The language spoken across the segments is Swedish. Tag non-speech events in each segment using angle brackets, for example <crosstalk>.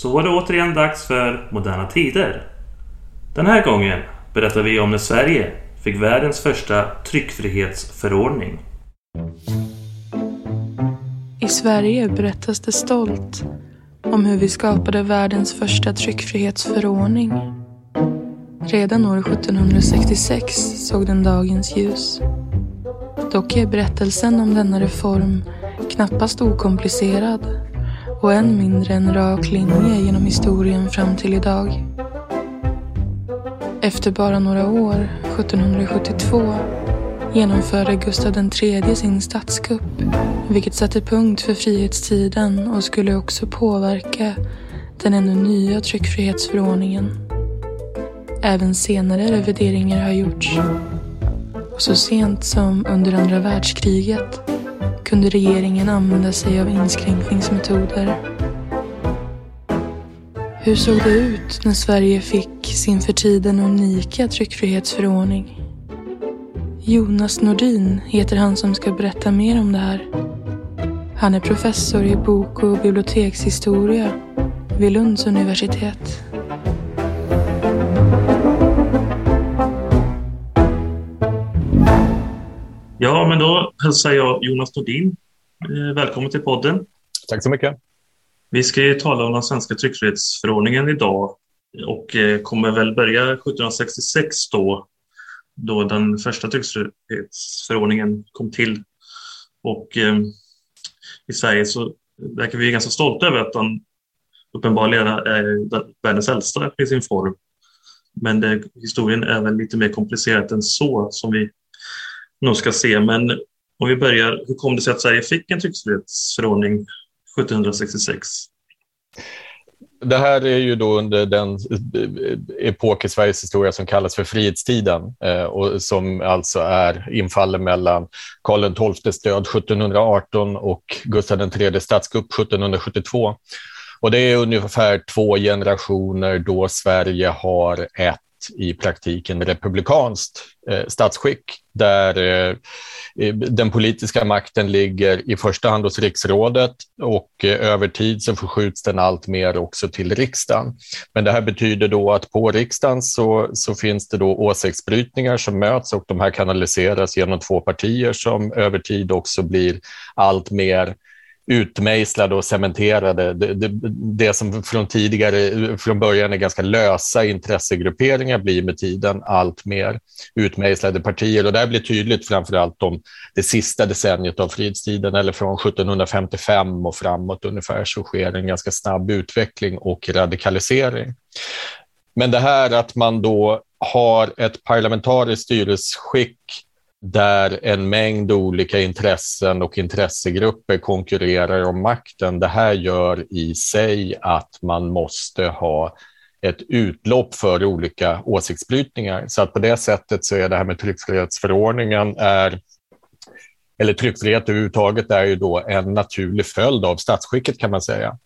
så var det återigen dags för Moderna Tider. Den här gången berättar vi om när Sverige fick världens första tryckfrihetsförordning. I Sverige berättas det stolt om hur vi skapade världens första tryckfrihetsförordning. Redan år 1766 såg den dagens ljus. Dock är berättelsen om denna reform knappast okomplicerad och än mindre en rak linje genom historien fram till idag. Efter bara några år, 1772, genomförde Gustav III sin statskupp, vilket satte punkt för frihetstiden och skulle också påverka den ännu nya tryckfrihetsförordningen. Även senare revideringar har gjorts. Och så sent som under andra världskriget kunde regeringen använda sig av inskränkningsmetoder. Hur såg det ut när Sverige fick sin för tiden unika tryckfrihetsförordning? Jonas Nordin heter han som ska berätta mer om det här. Han är professor i bok och bibliotekshistoria vid Lunds universitet. Ja, men då hälsar jag Jonas Nordin eh, välkommen till podden. Tack så mycket. Vi ska ju tala om den svenska tryckfrihetsförordningen idag och eh, kommer väl börja 1766 då, då den första tryckfrihetsförordningen kom till. Och eh, i Sverige så verkar vi ganska stolta över att den uppenbarligen är världens äldsta i sin form. Men det, historien är väl lite mer komplicerad än så som vi nog ska se. Men om vi börjar, hur kom det sig att Sverige fick en tryckfrihetsförordning 1766? Det här är ju då under den epok i Sveriges historia som kallas för frihetstiden eh, och som alltså är infaller mellan Karl XIIs död 1718 och Gustav IIIs statskupp 1772. Och det är ungefär två generationer då Sverige har ett i praktiken republikanskt eh, statsskick där eh, den politiska makten ligger i första hand hos riksrådet och eh, över tid så förskjuts den allt mer också till riksdagen. Men det här betyder då att på riksdagen så, så finns det då åsiktsbrytningar som möts och de här kanaliseras genom två partier som över tid också blir allt mer utmejslade och cementerade. Det, det, det, som från tidigare, från början är ganska lösa intressegrupperingar blir med tiden allt mer utmejslade partier. Och det här blir tydligt framför allt om det sista decenniet av frihetstiden eller från 1755 och framåt ungefär så sker en ganska snabb utveckling och radikalisering. Men det här att man då har ett parlamentariskt styrelseskick där en mängd olika intressen och intressegrupper konkurrerar om makten. Det här gör i sig att man måste ha ett utlopp för olika åsiktsbrytningar. Så att på det sättet så är det här med tryckfrihetsförordningen är eller tryckfrihet överhuvudtaget är ju då en naturlig följd av statsskicket kan man säga.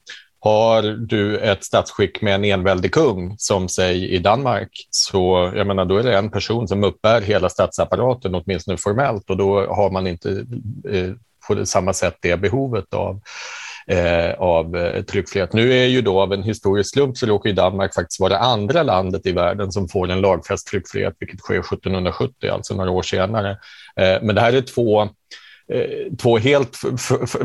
Har du ett statsskick med en enväldig kung, som säg i Danmark, så jag menar, då är det en person som uppbär hela statsapparaten, åtminstone formellt, och då har man inte eh, på samma sätt det behovet av eh, av eh, tryckfrihet. Nu är ju då av en historisk slump så råkar Danmark faktiskt vara det andra landet i världen som får en lagfäst tryckfrihet, vilket sker 1770, alltså några år senare. Eh, men det här är två Eh, två helt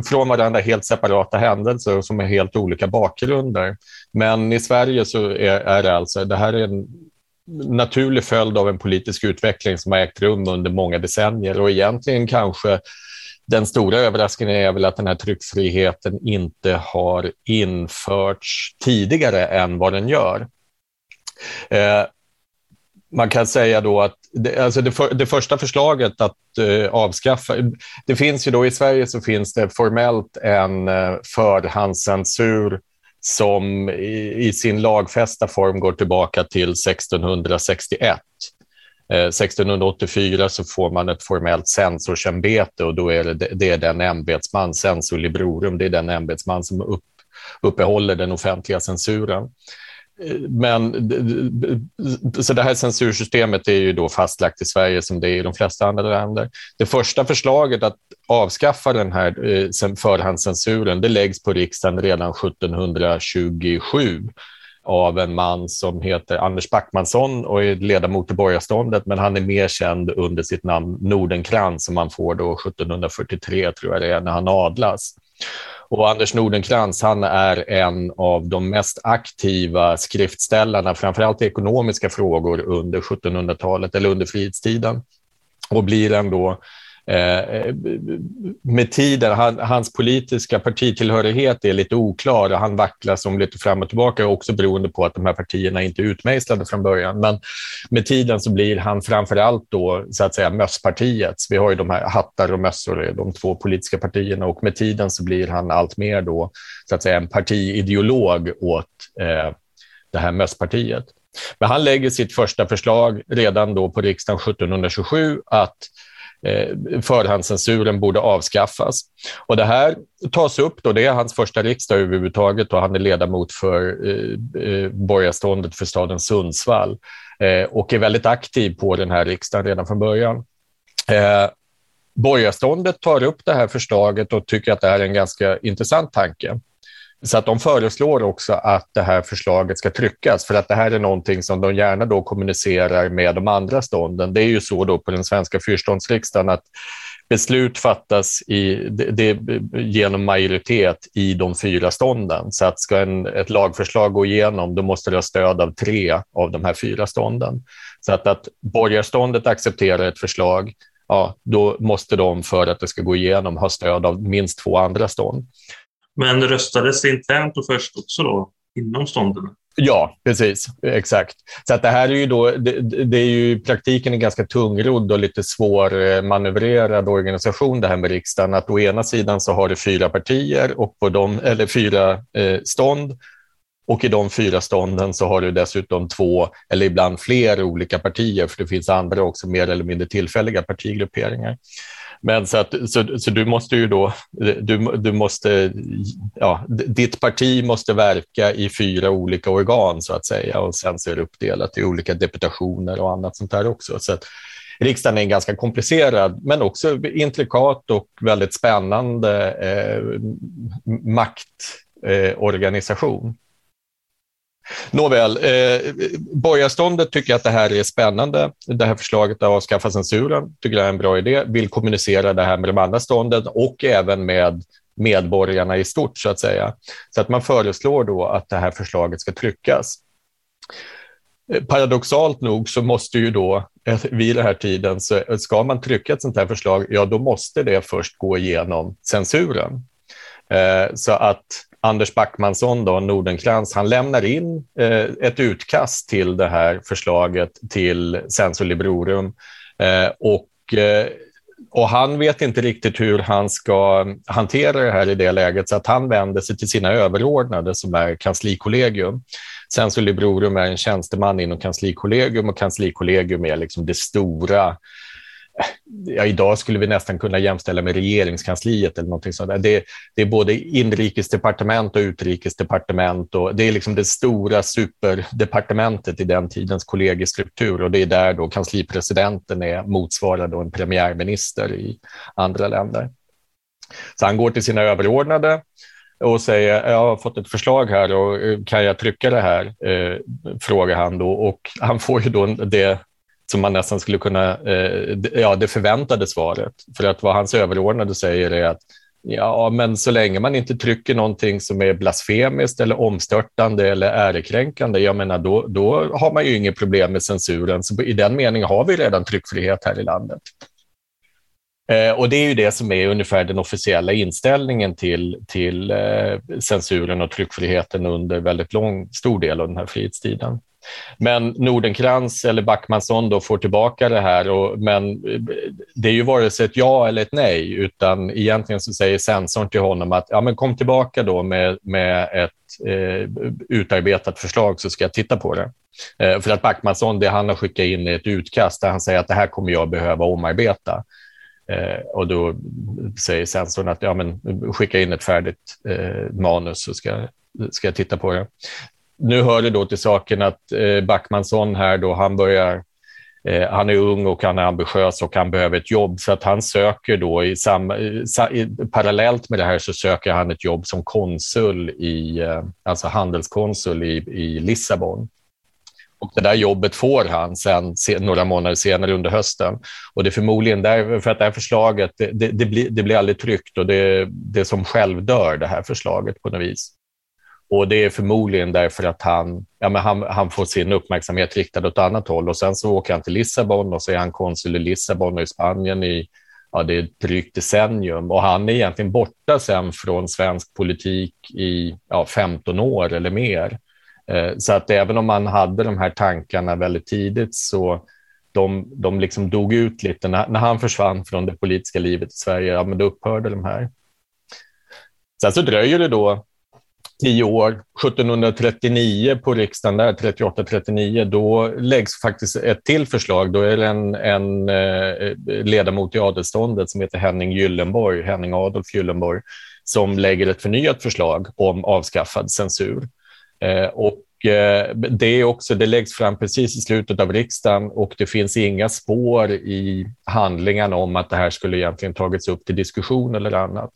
från varandra helt separata händelser som är helt olika bakgrunder. Men i Sverige så är, är det alltså, det här är en naturlig följd av en politisk utveckling som har ägt rum under många decennier och egentligen kanske den stora överraskningen är väl att den här tryckfriheten inte har införts tidigare än vad den gör. Eh, man kan säga då att det, alltså det, för, det första förslaget att uh, avskaffa... Det finns ju då i Sverige så finns det formellt en uh, förhandscensur som i, i, sin lagfästa form går tillbaka till 1661. Eh, 1684 så får man ett formellt censorsämbete och då är det, det är den ämbetsman, censor librorum, det är den ämbetsman som upp, uppehåller den offentliga censuren men så det här censursystemet är ju då fastlagt i Sverige som det är i de flesta andra länder. Det första förslaget att avskaffa den här eh, förhandscensuren det läggs på riksdagen redan 1727 av en man som heter Anders Backmansson och är ledamot i borgarståndet, men han är mer känd under sitt namn Nordenkrans som han får då 1743, tror jag det är, när han adlas. Och Anders Nordenkrans han är en av de mest aktiva skriftställarna, framförallt i ekonomiska frågor under 1700-talet eller under frihetstiden. Och blir ändå Eh, eh, med tiden, han, hans politiska partitillhörighet är lite oklar och han vacklar som lite fram och tillbaka, också beroende på att de här partierna inte är utmejslade från början. Men med tiden så blir han framför allt då, så att säga, mösspartiets. Vi har ju de här hattar och mössor, de två politiska partierna och med tiden så blir han allt mer då, så att säga, en partiideolog åt eh, det här mösspartiet. Men han lägger sitt första förslag redan då på riksdagen 1727 att Eh, förhandscensuren borde avskaffas. Och det här tas upp, då, det är hans första riksdag överhuvudtaget och han är ledamot för eh, eh, borgarståndet för staden Sundsvall eh, och är väldigt aktiv på den här riksdagen redan från början. Eh, borgarståndet tar upp det här förslaget och tycker att det här är en ganska intressant tanke. Så att de föreslår också att det här förslaget ska tryckas för att det här är någonting som de gärna då kommunicerar med de andra stånden. Det är ju så då på den svenska fyrståndsriksdagen att beslut fattas i, det, det, genom majoritet i de fyra stånden. Så att ska en, ett lagförslag gå igenom, då måste det ha stöd av tre av de här fyra stånden. Så att, att borgarståndet accepterar ett förslag, ja, då måste de för att det ska gå igenom ha stöd av minst två andra stånd. Men röstades det internt och först också då, inom stånden? Ja, precis. Exakt. Så att det här är ju då, det, det är ju i praktiken en ganska tungrodd och lite svårmanövrerad organisation det här med riksdagen. Att å ena sidan så har du fyra partier och på dem, eller fyra eh, stånd och i de fyra stånden så har du dessutom två eller ibland fler olika partier, för det finns andra också mer eller mindre tillfälliga partigrupperingar. Men så, att, så, så du måste ju då, du, du måste, ja, ditt parti måste verka i fyra olika organ så att säga och sen så är det uppdelat i olika deputationer och annat sånt där också. Så att, riksdagen är en ganska komplicerad men också intrikat och väldigt spännande eh, maktorganisation. Eh, Nåväl, eh, borgarståndet tycker att det här är spännande. Det här förslaget att avskaffa censuren tycker jag är en bra idé. Vill kommunicera det här med de andra stånden och även med medborgarna i stort, så att säga. Så att man föreslår då att det här förslaget ska tryckas. Eh, paradoxalt nog så måste ju då eh, vid den här tiden, så eh, ska man trycka ett sånt här förslag, ja då måste det först gå igenom censuren. Eh, så att Anders Backmansson, då, Nordenkrans, han lämnar in eh, ett utkast till det här förslaget till Censor Librorum. Eh, och, eh, och han vet inte riktigt hur han ska hantera det här i det läget, så att han vänder sig till sina överordnade som är kanslikollegium. Censor Librorum är en tjänsteman inom kanslikollegium och kanslikollegium är liksom det stora ja, idag skulle vi nästan kunna jämställa med regeringskansliet eller någonting sånt. Det, det är både inrikesdepartement och utrikesdepartement och det är liksom det stora superdepartementet i den tidens kollegiestruktur och det är där då kanslipresidenten är motsvarad en premiärminister i andra länder. Så han går till sina överordnade och säger jag har fått ett förslag här och eh, kan jag trycka det här? Eh, frågar han då och han får ju då det som man nästan skulle kunna, eh, ja det förväntade svaret. För att vad hans överordnade säger är att ja, men så länge man inte trycker någonting som är blasfemiskt eller omstörtande eller ärekränkande, jag menar då, då har man ju inget problem med censuren. Så i den meningen har vi redan tryckfrihet här i landet. Eh, och det är ju det som är ungefär den officiella inställningen till, till eh, censuren och tryckfriheten under väldigt lång, stor del av den här frihetstiden. Men Nordenkrans eller Backmansson då får tillbaka det här, och, men det är ju vare sig ett ja eller ett nej, utan egentligen så säger sensorn till honom att ja, men kom tillbaka då med, med ett eh, utarbetat förslag så ska jag titta på det. Eh, för att Backmansson, det han har skickat in är ett utkast där han säger att det här kommer jag behöva omarbeta. Eh, och då säger sensorn att ja, men skicka in ett färdigt eh, manus så ska, ska jag titta på det nu hör det då till saken att eh, Backmansson här då, han börjar Eh, han är ung och han är ambitiös och han behöver ett jobb så att han söker då i, sam, i, parallellt med det här så söker han ett jobb som konsul i, eh, alltså handelskonsul i, i Lissabon. Och det där jobbet får han sen några månader senare under hösten. Och det är förmodligen därför att det här förslaget, det, det, det, blir, det blir aldrig tryckt och det, det som självdör det här förslaget på något vis. Och det är förmodligen därför att han, ja, men han, han får sin uppmärksamhet riktad åt annat håll och sen så åker han till Lissabon och så är han konsul i Lissabon och i Spanien i ja, det är ett drygt decennium och han är egentligen borta sen från svensk politik i ja, 15 år eller mer. Eh, så att även om man hade de här tankarna väldigt tidigt så de, de liksom dog ut lite. När, när han försvann från det politiska livet i Sverige, ja, men då upphörde de här. Sen så dröjer det då tio år, 1739 på riksdagen, där 38-39, då läggs faktiskt ett till förslag. Då är det en, en eh, ledamot i adelståndet som heter Henning Gyllenborg, Henning Adolf Gyllenborg, som lägger ett förnyat förslag om avskaffad censur. Eh, och eh, det, är också, det läggs fram precis i slutet av riksdagen och det finns inga spår i handlingarna om att det här skulle egentligen tagits upp till diskussion eller annat.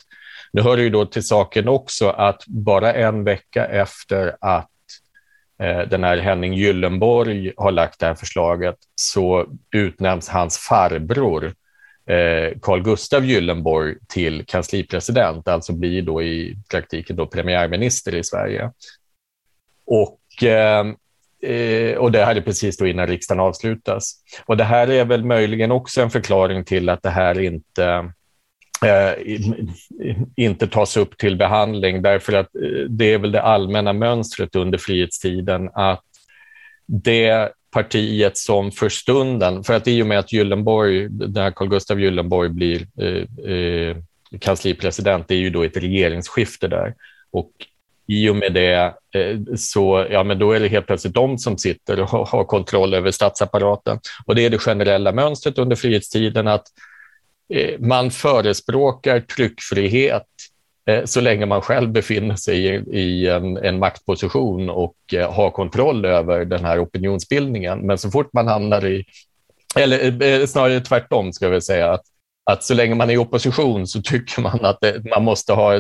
Nu hör det ju då till saken också att bara en vecka efter att eh, den här Henning Gyllenborg har lagt det här förslaget så utnämns hans farbror eh, Carl Gustav Gyllenborg till kanslipresident, alltså blir då i praktiken då premiärminister i Sverige. Och ehm, eh, och det här är precis då innan riksdagen avslutas. Och det här är väl möjligen också en förklaring till att det här inte Eh, inte tas upp till behandling därför att eh, det är väl det allmänna mönstret under frihetstiden att det partiet som för stunden, för att i och med att Gyllenborg, den här Carl Gustav Gyllenborg blir eh, eh, kanslipresident, det är ju då ett regeringsskifte där och i och med det eh, så ja, men då är det helt plötsligt de som sitter och har kontroll över statsapparaten. Och det är det generella mönstret under frihetstiden att Eh, man förespråkar tryckfrihet eh, så länge man själv befinner sig i en, en maktposition och eh, har kontroll över den här opinionsbildningen. Men så fort man hamnar i, eller snarare tvärtom ska jag säga, att, att så länge man är i opposition så tycker man att det, man måste ha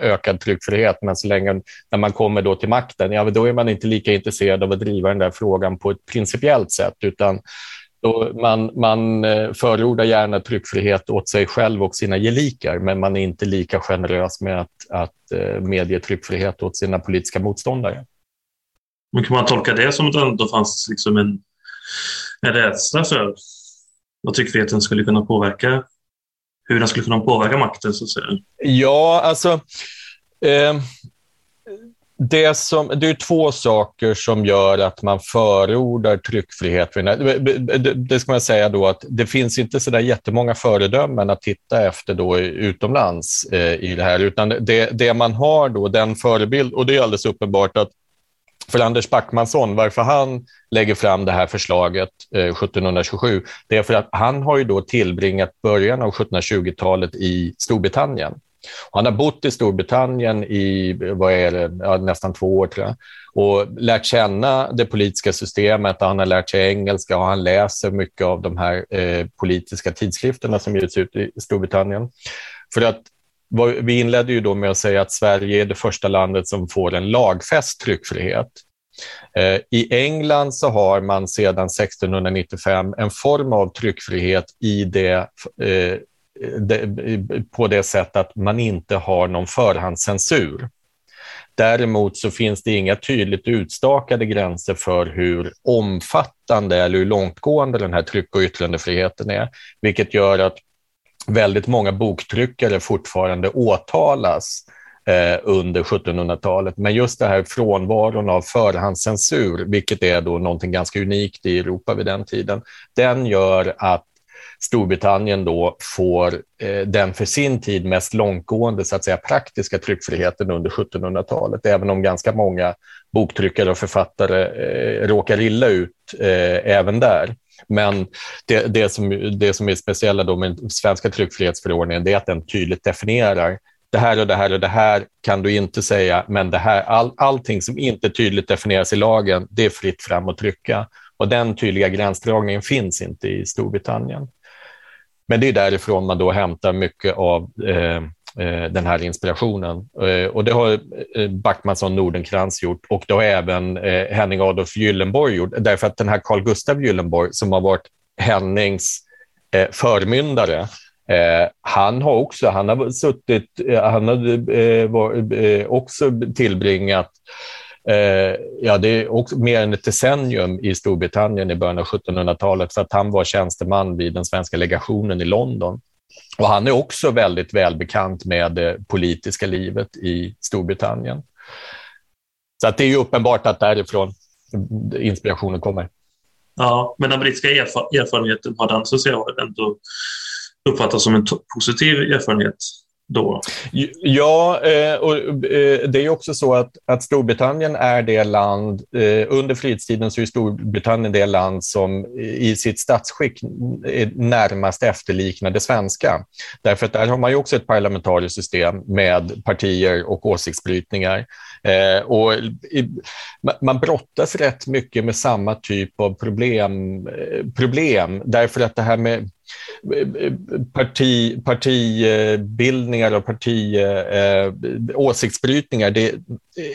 ökad tryckfrihet, men så länge när man kommer då till makten, ja, då är man inte lika intresserad av att driva den där frågan på ett principiellt sätt, utan så man, man eh, förordar gärna tryckfrihet åt sig själv och sina gelikar, men man är inte lika generös med att, att eh, medge tryckfrihet åt sina politiska motståndare. Men kan man tolka det som att det fanns liksom en, en rädsla för vad tryckfriheten skulle kunna påverka, hur den skulle kunna påverka makten? Så att säga? Ja, alltså eh, det, som, det är två saker som gör att man förordar tryckfrihet. Det ska man säga då att det finns inte så där jättemånga föredömen att titta efter då utomlands eh, i det här, utan det, det man har då, den förebild, och det är alldeles uppenbart att för Anders Backmansson, varför han lägger fram det här förslaget eh, 1727, det är för att han har ju då tillbringat början av 1720-talet i Storbritannien. Han har bott i Storbritannien i vad är det, ja, nästan två år, tror jag, och lärt känna det politiska systemet. Han har lärt sig engelska och han läser mycket av de här eh, politiska tidskrifterna som ges ut i Storbritannien. För att vi inledde ju då med att säga att Sverige är det första landet som får en lagfäst tryckfrihet. Eh, I England så har man sedan 1695 en form av tryckfrihet i det eh, på det sättet att man inte har någon förhandscensur. Däremot så finns det inga tydligt utstakade gränser för hur omfattande eller hur långtgående den här tryck och yttrandefriheten är, vilket gör att väldigt många boktryckare fortfarande åtalas eh, under 1700-talet. Men just det här frånvaron av förhandscensur, vilket är då någonting ganska unikt i Europa vid den tiden, den gör att Storbritannien då får eh, den för sin tid mest långtgående så att säga, praktiska tryckfriheten under 1700-talet, även om ganska många boktryckare och författare eh, råkar illa ut eh, även där. Men det, det, som, det som är speciella då med svenska tryckfrihetsförordningen det är att den tydligt definierar det här och det här och det här kan du inte säga, men det här, all, allting som inte tydligt definieras i lagen, det är fritt fram att trycka. Och den tydliga gränsdragningen finns inte i Storbritannien. Men det är därifrån man då hämtar mycket av eh, eh den här inspirationen. Eh, och det har eh, Backmansson Nordenkrans gjort och det har även eh, Henning Adolf Gyllenborg gjort. Därför att den här Carl Gustav Gyllenborg som har varit Hennings eh, förmyndare eh, han har också han har suttit, han har var, också tillbringat Eh, ja, det är också mer än ett decennium i Storbritannien i början av 1700-talet för att han var tjänsteman vid den svenska legationen i London. Och han är också väldigt välbekant med det politiska livet i Storbritannien. Så att det är ju uppenbart att därifrån inspirationen kommer. Ja, men den brittiska erfarenheten har den så jag ändå uppfattats som en positiv erfarenhet då? Ja, eh, och eh, det är också så att, att Storbritannien är det land, eh, under frihetstiden så är Storbritannien det land som i sitt statsskick närmast efterliknar det svenska. Därför att där har man ju också ett parlamentariskt system med partier och åsiktsbrytningar. Eh, och man brottas rätt mycket med samma typ av problem, eh, problem därför att det här med eh, parti, partibildningar och parti, eh, åsiktsbrytningar, det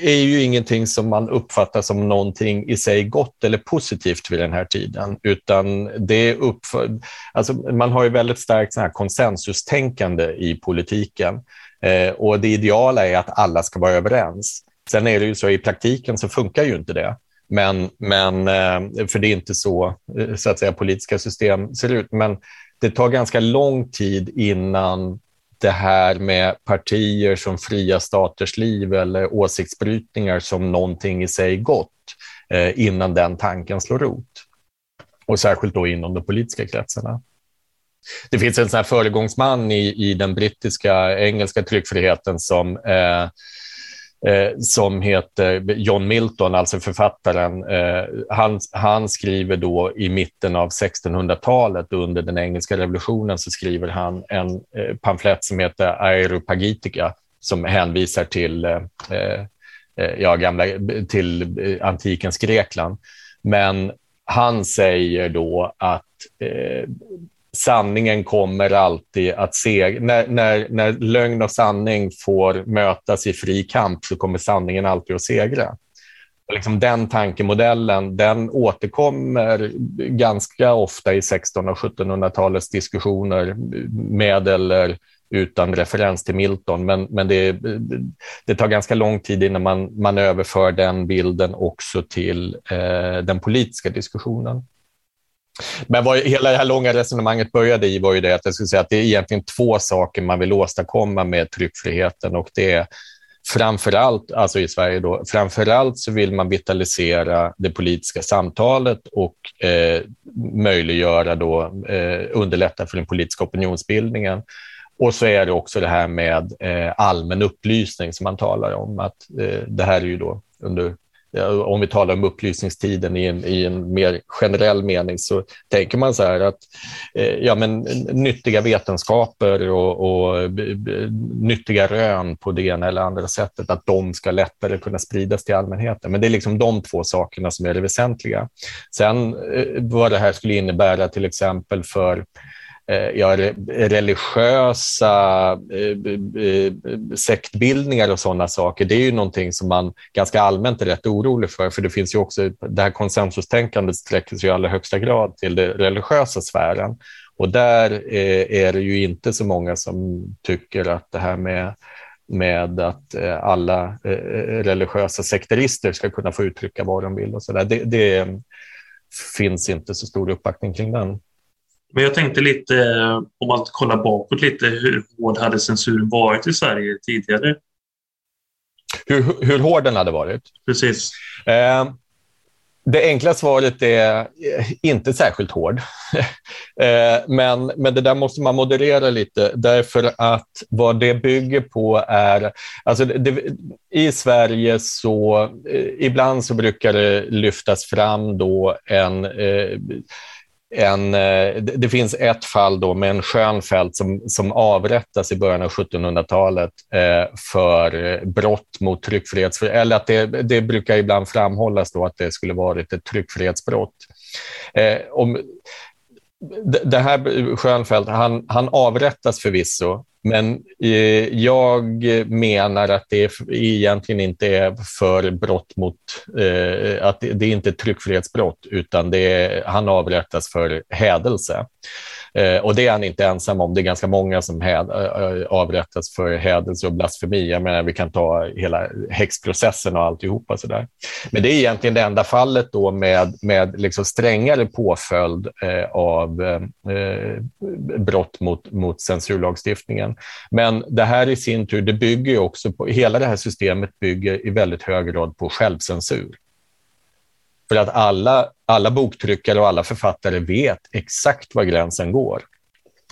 är ju ingenting som man uppfattar som någonting i sig gott eller positivt vid den här tiden, utan det är uppför, alltså man har ju väldigt starkt så här konsensustänkande i politiken eh, och det ideala är att alla ska vara överens. Sen är det ju så i praktiken så funkar ju inte det. Men, men, eh, för det är inte så, eh, så att säga, politiska system ser ut. Men det tar ganska lång tid innan det här med partier som fria staters liv eller åsiktsbrytningar som någonting i sig gott eh, innan den tanken slår rot. Och särskilt då inom de politiska kretsarna. Det finns en sån här föregångsman i, i den brittiska engelska tryckfriheten som eh, eh, som heter John Milton, alltså författaren. Eh, han, han, skriver då i mitten av 1600-talet under den engelska revolutionen så skriver han en eh, pamflett som heter Aeropagitica som hänvisar till, eh, eh ja, gamla, till eh, antikens Grekland. Men han säger då att eh, sanningen kommer alltid att se... När, när, när lögn och sanning får mötas i fri kamp så kommer sanningen alltid att segra. Och liksom den tankemodellen den återkommer ganska ofta i 1600 och 1700-talets diskussioner med eller utan referens till Milton. Men, men det, det tar ganska lång tid innan man, man överför den bilden också till eh, den politiska diskussionen. Men vad hela det här långa resonemanget började i var ju det att jag skulle säga att det är egentligen två saker man vill åstadkomma med tryckfriheten och det är framför allt, alltså i Sverige då, framför allt så vill man vitalisera det politiska samtalet och eh, möjliggöra då, eh, underlätta för den politiska opinionsbildningen. Och så är det också det här med eh, allmän upplysning som man talar om, att eh, det här är ju då under om vi talar om upplysningstiden i en, i en mer generell mening så tänker man så här att eh, ja, men, nyttiga vetenskaper och, och nyttiga rön på det ena eller andra sättet, att de ska lättare kunna spridas till allmänheten. Men det är liksom de två sakerna som är det väsentliga. Sen eh, vad det här skulle innebära till exempel för Eh, Eh, ja, religiösa eh, sektbildningar och sådana saker, det är ju någonting som man ganska allmänt är rätt orolig för, för det finns ju också, det här konsensustänkandet sträcker sig i allra högsta grad till den religiösa sfären. Och där eh, är det ju inte så många som tycker att det här med med att alla religiösa sekterister ska kunna få uttrycka vad de vill och så där. Det, det finns inte så stor uppbackning kring den. Men jag tänkte lite, om man kollar bakåt lite, hur hård hade censuren varit i Sverige tidigare? Hur, hur hård den hade varit? Precis. Eh, det enkla svaret är eh, inte särskilt hård. <laughs> eh, men, men det där måste man moderera lite, därför att vad det bygger på är... Alltså det, I Sverige så... Eh, ibland så brukar det lyftas fram då en... En, eh, det finns ett fall då med en Schönfeldt som, som avrättas i början av 1700-talet eh, för eh, brott mot tryckfrihets... eller att det, det brukar ibland framhållas då att det skulle varit ett tryckfrihetsbrott. Om, det här Schönfeldt, han, han avrättas förvisso, men eh, jag menar att det egentligen inte är för brott mot, eh, att det, det är inte tryckfrihetsbrott, utan det är, han avrättas för hädelse. Eh, och det är han inte ensam om. Det är ganska många som häd, avrättas för hädelse och blasfemi. Jag menar, vi kan ta hela häxprocessen och alltihopa. Så där. Men det är egentligen det enda fallet då med, med liksom strängare påföljd eh, av eh, eh brott mot, mot censurlagstiftningen. Men det här i sin tur, det bygger också på, hela det här systemet bygger i väldigt hög grad på självcensur. För att alla, alla boktryckare och alla författare vet exakt var gränsen går.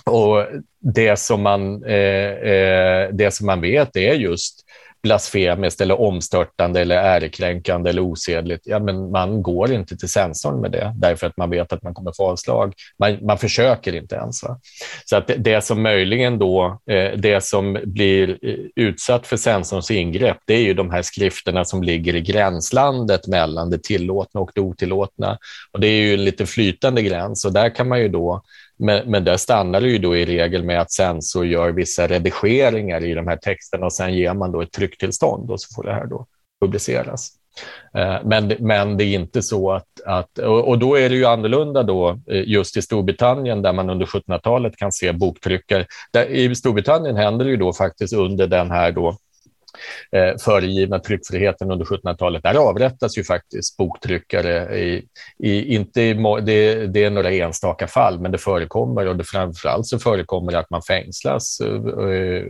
Och det som man, eh, eh, det som man vet är just blasfemiskt eller omstörtande eller ärekränkande eller osedligt, ja, men man går inte till sensorn med det därför att man vet att man kommer få avslag. Man, man försöker inte ens. Va? Så att det, det, som möjligen då, eh, det som blir eh, utsatt för sensorns ingrepp, det är ju de här skrifterna som ligger i gränslandet mellan det tillåtna och det otillåtna. Och det är ju en lite flytande gräns och där kan man ju då men, men där stannar det ju då i regel med att sen så gör vissa redigeringar i de här texterna och sen ger man då ett trycktillstånd och så får det här då publiceras. Eh, men, men det är inte så att, att och då är det ju annorlunda då eh, just i Storbritannien där man under 1700-talet kan se boktryckare. I Storbritannien händer det ju då faktiskt under den här då eh, föregivna tryckfriheten under 1700-talet, där avrättas ju faktiskt boktryckare. I, i, inte i, det, det, är några enstaka fall, men det förekommer och det framförallt så förekommer det att man fängslas eh, eh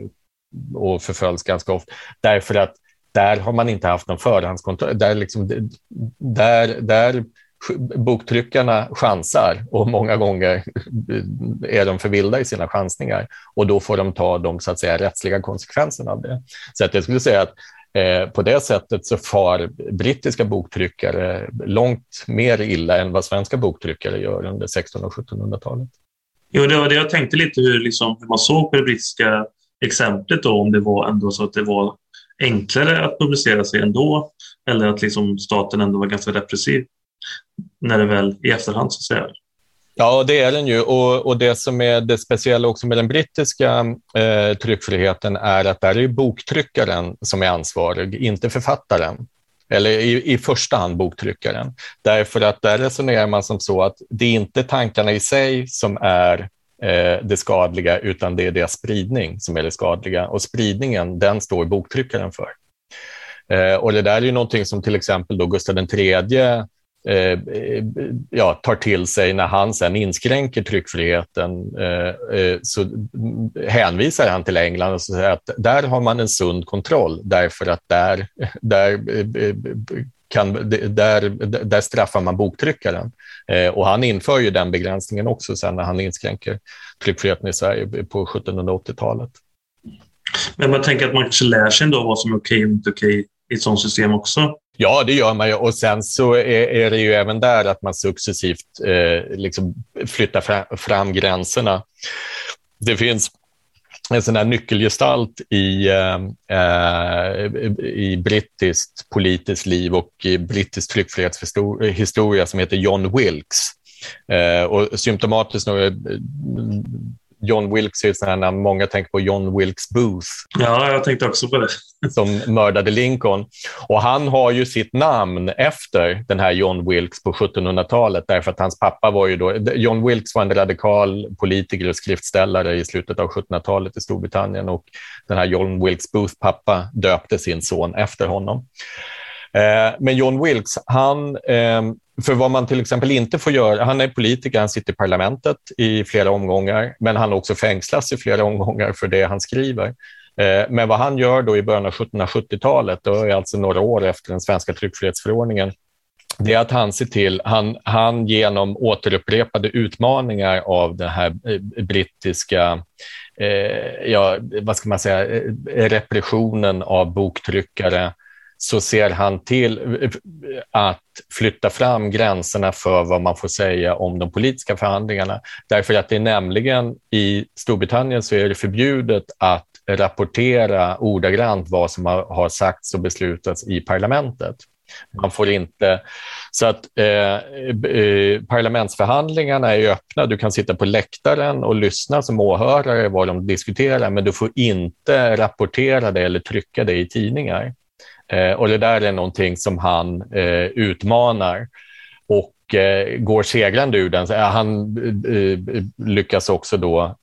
och förföljs ganska ofta därför att där har man inte haft någon förhandskontroll. Där, liksom, där, där boktryckarna chansar och många gånger är de för vilda i sina chansningar och då får de ta de så att säga, rättsliga konsekvenserna av det. Så att jag skulle säga att eh, på det sättet så far brittiska boktryckare långt mer illa än vad svenska boktryckare gör under 1600 och 1700-talet. Jo, det var det jag tänkte lite hur, liksom, hur man såg på det brittiska exemplet då, om det var ändå så att det var enklare att publicera sig ändå eller att liksom staten ändå var ganska repressiv när det väl i efterhand så att säga. Ja, det är den ju. Och, och det som är det speciella också med den brittiska eh, tryckfriheten är att där är boktryckaren som är ansvarig, inte författaren. Eller i, i första hand boktryckaren. Därför att där resonerar man som så att det är inte tankarna i sig som är eh, det skadliga, utan det är deras spridning som är det skadliga. Och spridningen, den står boktryckaren för. Eh, och det där är ju någonting som till exempel då Gustav III Eh, ja, tar till sig när han sen inskränker tryckfriheten eh, eh så hänvisar han till England och säger att där har man en sund kontroll därför att där, där, eh, kan, där, där straffar man boktryckaren. Eh, och han inför ju den begränsningen också sen när han inskränker tryckfriheten i Sverige på 1780-talet. Men man tänker att man kanske lär sig ändå vad som är okej och inte okej i ett sådant system också? Ja, det gör man ju. Och sen så är, är det ju även där att man successivt eh, liksom flyttar fram, fram gränserna. Det finns en sån här nyckelgestalt i, eh, eh i brittiskt politiskt liv och i brittisk tryckfrihetshistoria som heter John Wilkes. Eh, och symptomatiskt nog, eh, John Wilkes är sådana namn, många tänker på John Wilkes Booth. Ja, jag tänkte också på det. <laughs> Som mördade Lincoln. Och han har ju sitt namn efter den här John Wilkes på 1700-talet därför att hans pappa var ju då, John Wilkes var en radikal politiker och skriftställare i slutet av 1700-talet i Storbritannien och den här John Wilkes Booth pappa döpte sin son efter honom. Eh, men John Wilkes, han ehm, för vad man till exempel inte får göra, han är politiker, han sitter i parlamentet i flera omgångar, men han också fängslas i flera omgångar för det han skriver. Eh, men vad han gör då i början av 1770-talet, då är alltså några år efter den svenska tryckfrihetsförordningen, det är att han ser till, han, han genom återupprepade utmaningar av den här eh, brittiska, eh, ja, vad ska man säga, repressionen av boktryckare, så ser han till att flytta fram gränserna för vad man får säga om de politiska förhandlingarna. Därför att det är nämligen i Storbritannien så är det förbjudet att rapportera ordagrant vad som har sagts och beslutats i parlamentet. Man får inte... Så att eh, eh, parlamentsförhandlingarna är öppna. Du kan sitta på läktaren och lyssna som åhörare vad de diskuterar, men du får inte rapportera det eller trycka det i tidningar. Eh, och det där är någonting som han eh, utmanar. Och eh, går segrande ur den. Eh, han eh, eh, lyckas också då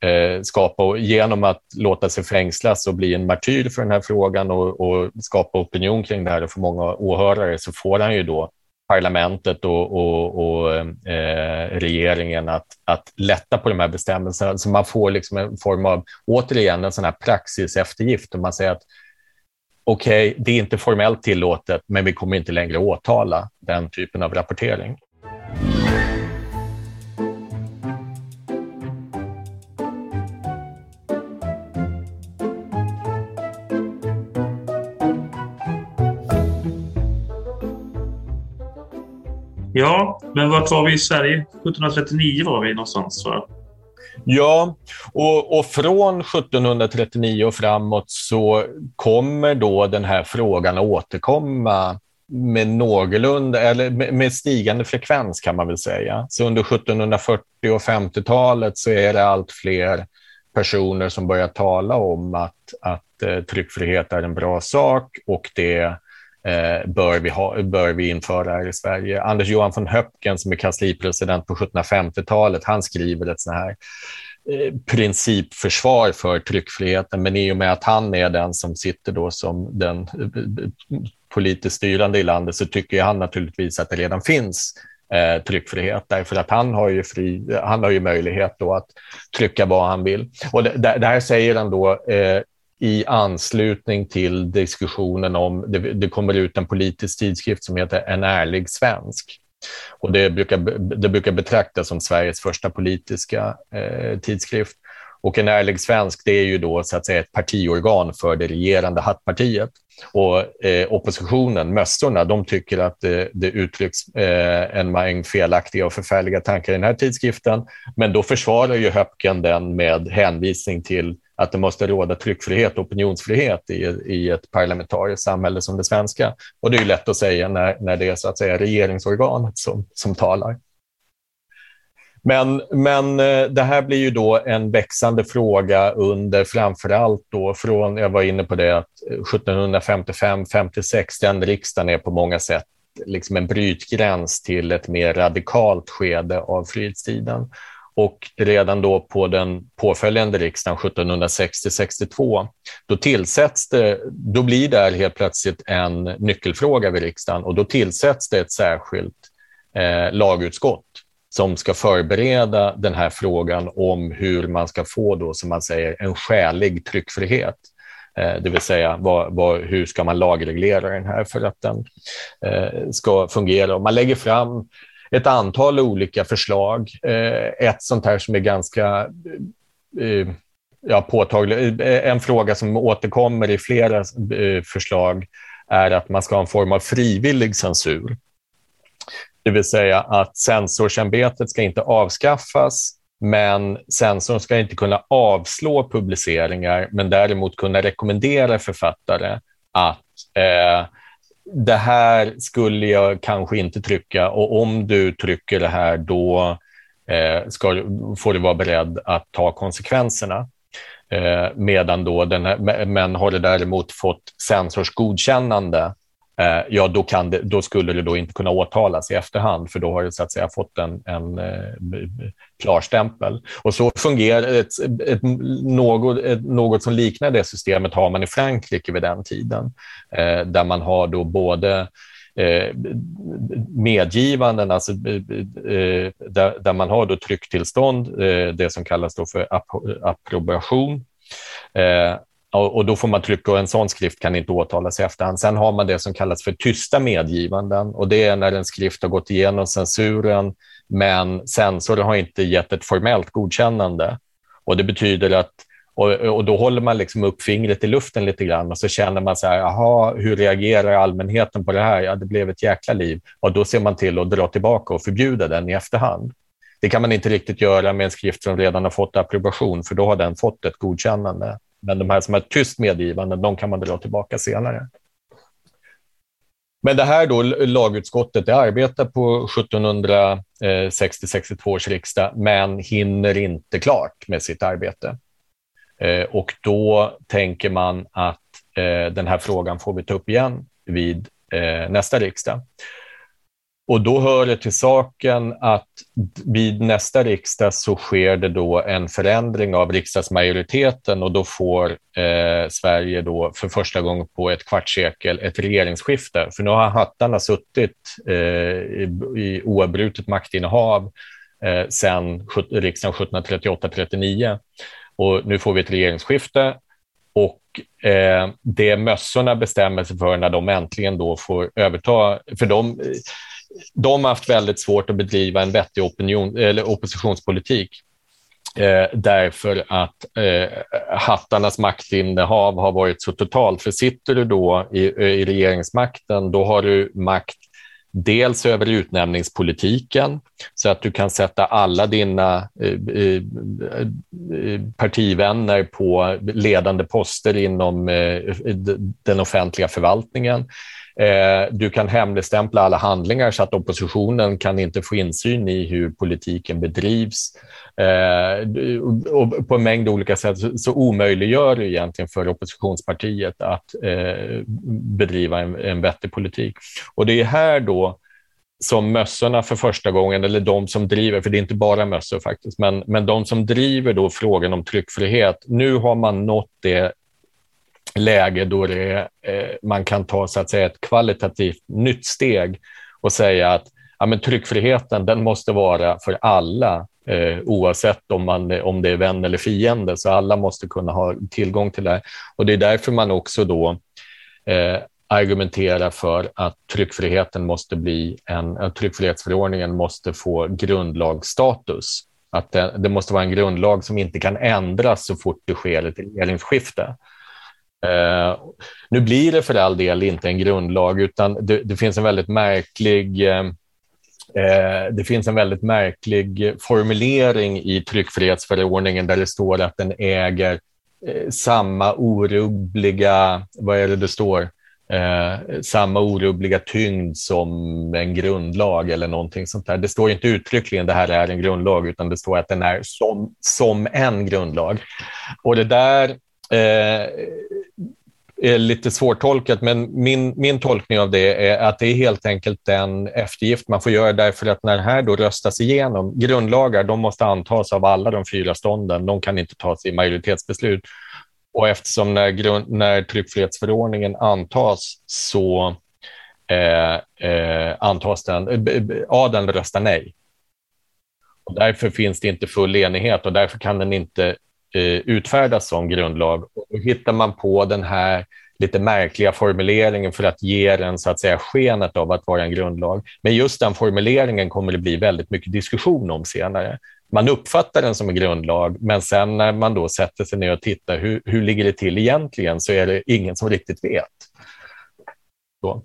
skapa, genom att låta sig fängslas och bli en martyr för den här frågan och, och skapa opinion kring det här och för många åhörare så får han ju då parlamentet och, och, och eh, regeringen att, att lätta på de här bestämmelserna. Så man får liksom en form av, återigen, en sån här praxiseftergift. Och man säger att okej, okay, det är inte formellt tillåtet, men vi kommer inte längre åtala den typen av rapportering. Ja, men vart var vi i Sverige? 1739 var vi någonstans, va? Ja, och, och, från 1739 och framåt så kommer då den här frågan att återkomma med någorlunda, eller med stigande frekvens kan man väl säga. Så under 1740 och 50-talet så är det allt fler personer som börjar tala om att, att eh, tryckfrihet är en bra sak och det Eh, bör, vi ha, bör vi införa här i Sverige. Anders Johan von Höpken som är kanslipresident på 1750-talet, han skriver ett sånt här eh, principförsvar för tryckfriheten, men i och med att han är den som sitter då som den eh, politiskt styrande i landet så tycker han naturligtvis att det redan finns eh, tryckfrihet därför att han har ju, fri, han har ju möjlighet då att trycka vad han vill. Och det, det här säger han då eh, i anslutning till diskussionen om, det, det, kommer ut en politisk tidskrift som heter En ärlig svensk. Och det brukar, det brukar betraktas som Sveriges första politiska eh, tidskrift. Och En ärlig svensk det är ju då så att säga ett partiorgan för det regerande hattpartiet. Och eh, oppositionen, mössorna, de tycker att det, det uttrycks eh, en mängd felaktiga och förfärliga tankar i den här tidskriften. Men då försvarar ju Höpken den med hänvisning till att det måste råda tryckfrihet och opinionsfrihet i, i ett parlamentariskt samhälle som det svenska. Och det är lätt att säga när, när det är så att säga regeringsorganet som, som talar. Men, men eh, det här blir ju då en växande fråga under framför allt då från, jag var inne på det, att 1755-56, den riksdagen är på många sätt liksom en brytgräns till ett mer radikalt skede av frihetstiden. Och redan då på den påföljande riksdagen 1760-62, då tillsätts det, då blir det helt plötsligt en nyckelfråga vid riksdagen och då tillsätts det ett särskilt eh, lagutskott som ska förbereda den här frågan om hur man ska få då, som man säger, en skälig tryckfrihet. Eh, det vill säga, vad, vad, hur ska man lagreglera den här för att den eh, ska fungera? Och man lägger fram ett antal olika förslag. Eh, ett sånt här som är ganska eh, ja, påtagligt, eh, en fråga som återkommer i flera förslag är att man ska ha en form av frivillig censur. Det vill säga att censorsämbetet ska inte avskaffas, men censorn ska inte kunna avslå publiceringar, men däremot kunna rekommendera författare att eh, det här skulle jag kanske inte trycka och om du trycker det här då eh, ska, får du vara beredd att ta konsekvenserna. Eh, medan då den här, men har det däremot fått sensors godkännande Eh, ja, då, kan det, då skulle det då inte kunna åtalas i efterhand, för då har det så att säga fått en, en eh, klarstämpel. Och så fungerar ett, ett, något, ett, något som liknar det systemet har man i Frankrike vid den tiden, eh, där man har då både eh, medgivanden, alltså, eh, eh där, där, man har då trycktillstånd, eh, det som kallas då för ap approbation, och då får man trycka och en sån skrift kan inte åtalas i efterhand. Sen har man det som kallas för tysta medgivanden och det är när en skrift har gått igenom censuren men censorn har inte gett ett formellt godkännande. Och Det betyder att Och, och då håller man liksom upp fingret i luften lite grann och så känner man så här, jaha, hur reagerar allmänheten på det här? Ja, det blev ett jäkla liv. Och då ser man till att dra tillbaka och förbjuda den i efterhand. Det kan man inte riktigt göra med en skrift som redan har fått approbation, för då har den fått ett godkännande. Men de här som har ett tyst medgivande, de kan man dra tillbaka senare. Men det här då, lagutskottet, det arbetar på 1760-62 års riksdag, men hinner inte klart med sitt arbete. Eh, och då tänker man att eh, den här frågan får vi ta upp igen vid eh, nästa riksdag. Och då hör det till saken att vid nästa riksdag så sker det då en förändring av riksdagsmajoriteten och då får eh, Sverige då för första gången på ett kvartssekel ett regeringsskifte. För nu har hattarna suttit eh, i, i oavbrutet maktinnehav eh, sedan riksdagen 1738-39 och nu får vi ett regeringsskifte och eh, det mössorna bestämmer sig för när de äntligen då får överta, för de de har haft väldigt svårt att bedriva en vettig opinion, eller oppositionspolitik eh, därför att eh, hattarnas maktinnehav har varit så totalt. För sitter du då i, i regeringsmakten, då har du makt dels över utnämningspolitiken så att du kan sätta alla dina eh, eh, eh partivänner på ledande poster inom eh, den offentliga förvaltningen. Eh, du kan hemligstämpla alla handlingar så att oppositionen kan inte få insyn i hur politiken bedrivs. Eh, och på en mängd olika sätt så omöjliggör det egentligen för oppositionspartiet att eh, bedriva en, en vettig politik. Och det är här då som mössorna för första gången, eller de som driver, för det är inte bara mössor faktiskt, men, men de som driver då frågan om tryckfrihet, nu har man nått det läge då det, eh, man kan ta så att säga, ett kvalitativt nytt steg och säga att ja, men tryckfriheten den måste vara för alla eh, oavsett om, man, om det är vän eller fiende. Så alla måste kunna ha tillgång till det. Och Det är därför man också då eh, argumenterar för att tryckfriheten måste bli en, att tryckfrihetsförordningen måste få grundlagsstatus. Att det, det, måste vara en grundlag som inte kan ändras så fort det sker ett regeringsskifte. Eh, nu blir det för all del inte en grundlag, utan det, det finns en väldigt märklig eh, eh, det finns en väldigt märklig formulering i tryckfrihetsförordningen där det står att den äger eh, samma orubbliga, vad är det det står, eh, samma orubbliga tyngd som en grundlag eller någonting sånt där. Det står inte uttryckligen det här är en grundlag, utan det står att den är som, som en grundlag. Och det där Eh, är lite svårtolkat, men min, min tolkning av det är att det är helt enkelt den eftergift man får göra därför att när det här då röstas igenom, grundlagar de måste antas av alla de fyra stånden, de kan inte tas i majoritetsbeslut. Och eftersom när, grund, när tryckfrihetsförordningen antas så eh, eh, antas den, eh, adeln röstar nej. Och därför finns det inte full enighet och därför kan den inte Eh, utfärdas som grundlag. Och hittar man på den här lite märkliga formuleringen för att ge den så att säga skenet av att vara en grundlag. Men just den formuleringen kommer det bli väldigt mycket diskussion om senare. Man uppfattar den som en grundlag, men sen när man då sätter sig ner och tittar hur, hur ligger det till egentligen så är det ingen som riktigt vet. Så.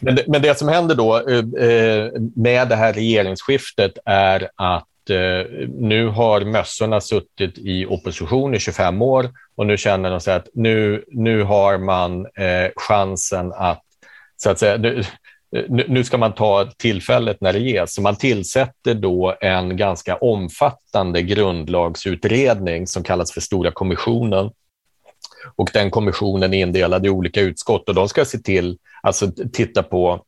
Men, det, men det som händer då eh, eh med det här regeringsskiftet är att eh, nu har mössorna suttit i opposition i 25 år och nu känner de sig att nu, nu har man eh, chansen att, så att säga, nu, nu ska man ta tillfället när det ges. Så man tillsätter då en ganska omfattande grundlagsutredning som kallas för Stora kommissionen. Och den kommissionen är indelad i olika utskott och de ska se till, alltså titta på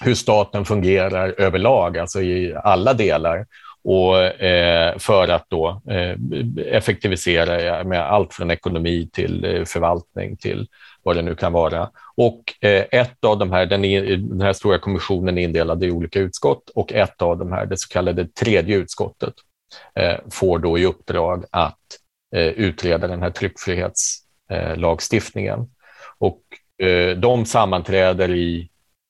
hur staten fungerar överlag, alltså i alla delar och, eh, för att då eh, effektivisera med allt från ekonomi till eh, förvaltning till vad det nu kan vara. Och eh, ett av de här, den, den här stora kommissionen är indelad i olika utskott och ett av de här, det så kallade tredje utskottet, eh, får då i uppdrag att eh, utreda den här tryckfrihetslagstiftningen. och de sammanträder i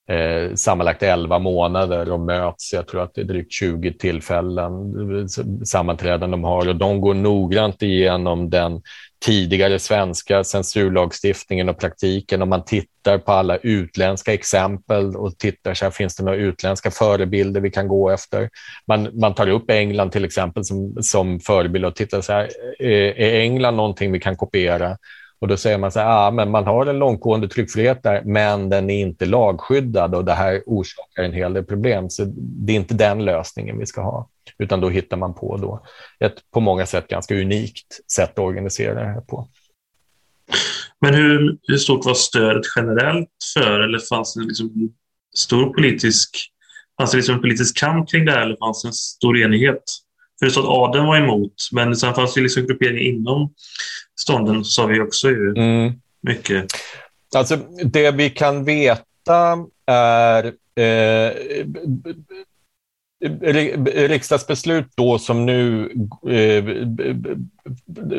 eh, sammanlagt 11 månader och möts. Jag tror att det är drygt 20 tillfällen, eh, sammanträden de har och de går noggrant igenom den tidigare svenska censurlagstiftningen och praktiken. Om man tittar på alla utländska exempel och tittar så här, finns det några utländska förebilder vi kan gå efter. Man, man tar upp England till exempel som, som förebild och tittar så här, eh, är England någonting vi kan kopiera? Och då säger man så här, ah, men man har en långtgående tryckfrihet där, men den är inte lagskyddad och det här orsakar en hel del problem. Så det är inte den lösningen vi ska ha, utan då hittar man på då ett på många sätt ganska unikt sätt att organisera det här på. Men hur, hur stort var stödet generellt för, eller fanns det liksom stor politisk, fanns det liksom en politisk kamp kring det här, eller fanns det en stor enighet? För det stod att adeln var emot, men sen fanns det liksom grupperingar inom stånden, sa vi också ju mm. mycket. Alltså, det vi kan veta är eh, riksdagsbeslut då som nu... Eh,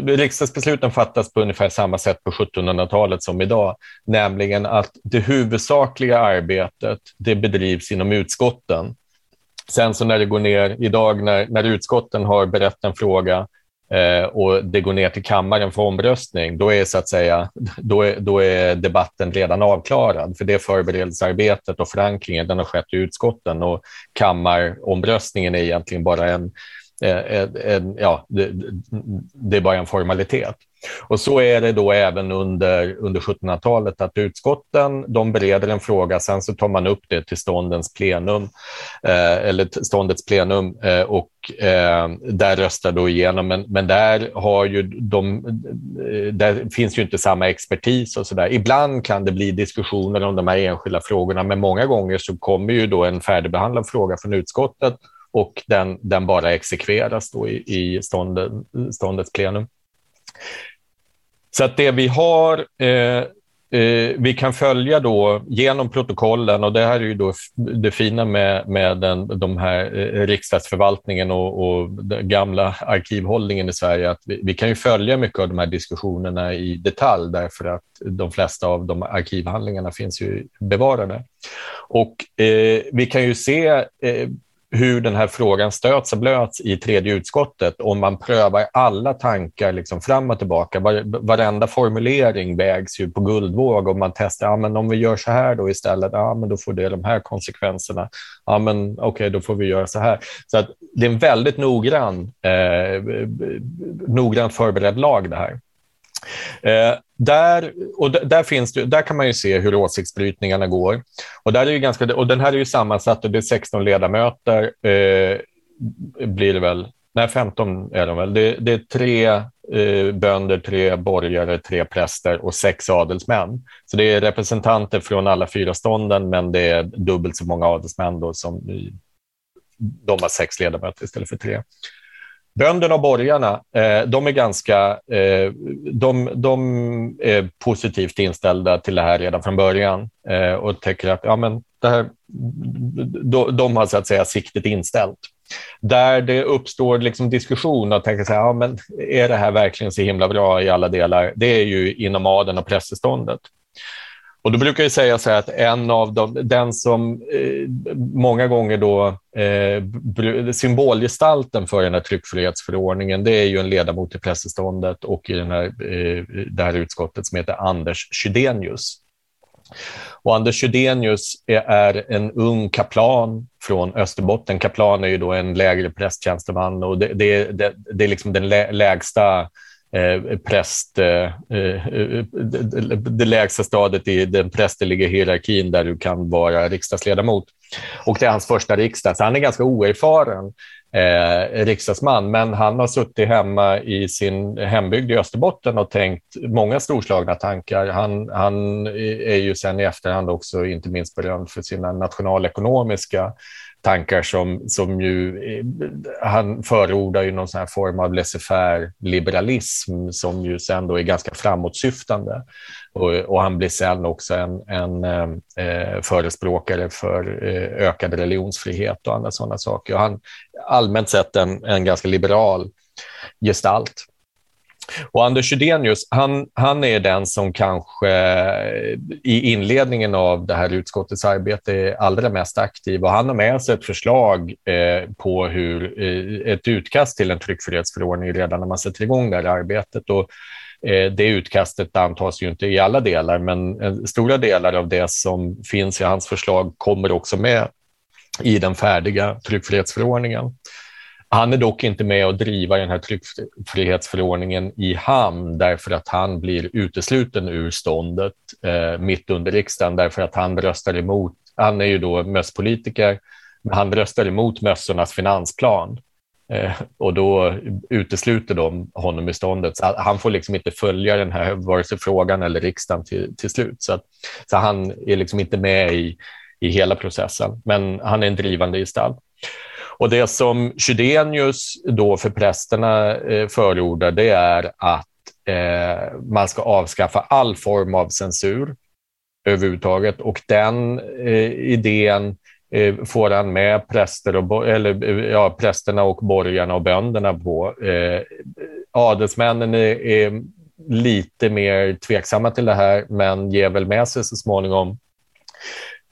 riksdagsbesluten fattas på ungefär samma sätt på 1700-talet som idag, nämligen att det huvudsakliga arbetet det bedrivs inom utskotten. Sen så när det går ner idag, när, när utskotten har berett en fråga Eh, och det går ner till kammaren för omröstning, då är, så att säga, då är, då är debatten redan avklarad. För det förberedelsearbetet och förankringen den har skett i utskotten och kammaromröstningen är egentligen bara en, en, en ja, det, det är bara en formalitet. Och så är det då även under, under 1700-talet att utskotten de bereder en fråga, sen så tar man upp det till ståndens plenum, eh, eller ståndets plenum eh, och eh, där röstar då igenom. Men, men där, har ju de, eh, där finns ju inte samma expertis och så där. Ibland kan det bli diskussioner om de här enskilda frågorna, men många gånger så kommer ju då en färdigbehandlad fråga från utskottet och den, den bara exekveras då i, i ståndet, ståndets plenum. Så att det vi har, eh, eh, vi kan följa då genom protokollen och det här är ju då det fina med, med den, de här eh, riksdagsförvaltningen och, och den gamla arkivhållningen i Sverige, att vi, vi, kan ju följa mycket av de här diskussionerna i detalj därför att de flesta av de arkivhandlingarna finns ju bevarade. Och eh, vi kan ju se eh, hur den här frågan stöts och blöts i tredje utskottet om man prövar alla tankar liksom fram och tillbaka. Var, varenda formulering vägs ju på guldvåg och man testar, ja, men om vi gör så här då istället, ja, men då får det de här konsekvenserna. Ja, men okej, okay, då får vi göra så här. Så att det är en väldigt noggrann, eh, noggrant förberedd lag det här. Eh, där, och där, finns det, där kan man ju se hur åsiktsbrytningarna går. Och, där är ju ganska, och den här är ju sammansatt och det är 16 ledamöter, eh, blir det väl. Nej, 15 är de väl. Det, det är tre eh, bönder, tre borgare, tre präster och sex adelsmän. Så det är representanter från alla fyra stånden, men det är dubbelt så många adelsmän då som eh, de har sex ledamöter istället för tre. Bönderna och borgarna, eh, de är ganska eh, de, de är positivt inställda till det här redan från början eh, och tänker att ja, men det här, de, de har så att säga siktet inställt. Där det uppstår liksom diskussion och tänker så här, ja, men är det här verkligen så himla bra i alla delar? Det är ju inom adeln och prästeståndet. Och då brukar jag säga så här att en av dem, den som eh, många gånger då eh, symbolgestalten för den här tryckfrihetsförordningen, det är ju en ledamot i prästeståndet och i den här, eh, det här utskottet som heter Anders Chydenius. Och Anders Chydenius är, är en ung kaplan från Österbotten. Kaplan är ju då en lägre prästtjänsteman och det, det, det, det är liksom den lä, lägsta eh, präst, eh, det, det lägsta stadiet i den prästerliga hierarkin där du kan vara riksdagsledamot. Och det är hans första riksdag, så han är ganska oerfaren eh, riksdagsman, men han har suttit hemma i sin hembygd i Österbotten och tänkt många storslagna tankar. Han, han är ju sen i efterhand också inte minst berömd för sina nationalekonomiska tankar som, som ju, eh, han förordar ju någon sån här form av laissez-faire liberalism som ju sen då är ganska framåtsyftande. Och, och han blir sen också en, en eh, eh förespråkare för eh, ökad religionsfrihet och andra sådana saker. Och han allmänt sett en, en ganska liberal gestalt. Och Anders Chydenius, han, han är den som kanske eh, i inledningen av det här utskottets arbete är allra mest aktiv och han har med sig ett förslag eh, på hur eh, ett utkast till en tryckfrihetsförordning redan när man sätter igång det här arbetet. Och, eh, det utkastet antas ju inte i alla delar, men eh, stora delar av det som finns i hans förslag kommer också med i den färdiga tryckfrihetsförordningen. Han är dock inte med och driva den här tryckfrihetsförordningen i hamn därför att han blir utesluten ur ståndet eh, mitt under riksdagen därför att han röstar emot. Han är ju då mösspolitiker, men han röstar emot mössornas finansplan eh, och då utesluter de honom i ståndet. Så han får liksom inte följa den här vare sig frågan eller riksdagen till, till slut. Så, att, så han är liksom inte med i, i hela processen, men han är en drivande gestalt. Och det som Chydenius då för prästerna eh, förordar det är att eh, man ska avskaffa all form av censur överhuvudtaget och den eh, idén eh, får han med präster och, eller, eh, ja, prästerna och borgarna och bönderna på. Eh, adelsmännen är, är lite mer tveksamma till det här men ger väl med sig så småningom.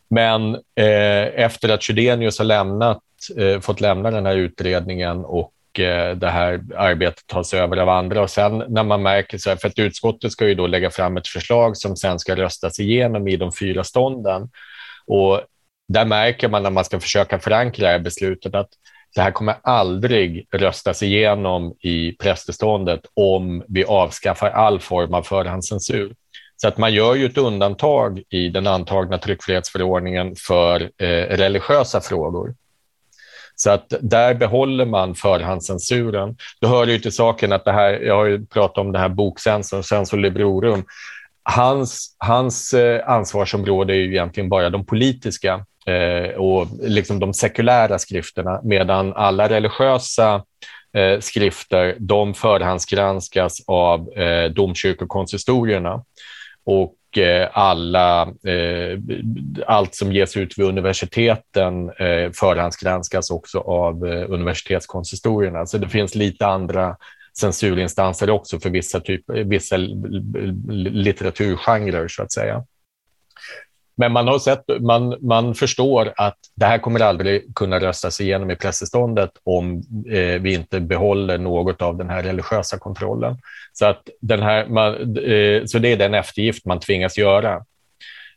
Men eh, efter att Chydenius har lämnat eh, fått lämna den här utredningen och eh, det här arbetet tas över av andra. Och sen när man märker, så här, för att utskottet ska ju då lägga fram ett förslag som sen ska röstas igenom i de fyra stånden. Och där märker man när man ska försöka förankra det här beslutet att det här kommer aldrig röstas igenom i prästeståndet om vi avskaffar all form av förhandscensur. Så att man gör ju ett undantag i den antagna tryckfrihetsförordningen för eh, religiösa frågor. Så att där behåller man förhandscensuren. Då hör det ju till saken att det här, jag har ju pratat om det här bokcensorn, censor librorum. Hans, hans eh, ansvarsområde är ju egentligen bara de politiska eh, och liksom de sekulära skrifterna, medan alla religiösa eh, skrifter, de förhandsgranskas av eh, domkyrkokonsistorierna. Och Eh, alla, eh, allt som ges ut vid universiteten eh, förhandsgranskas också av universitetskonsistorierna. Så alltså, det finns lite andra censurinstanser också för vissa, typ, vissa litteraturgenrer, så att säga. Men man har sett, man, man förstår att det här kommer aldrig kunna röstas igenom i presseståndet om eh, vi inte behåller något av den här religiösa kontrollen. Så, att den här, man, eh, så det är den eftergift man tvingas göra.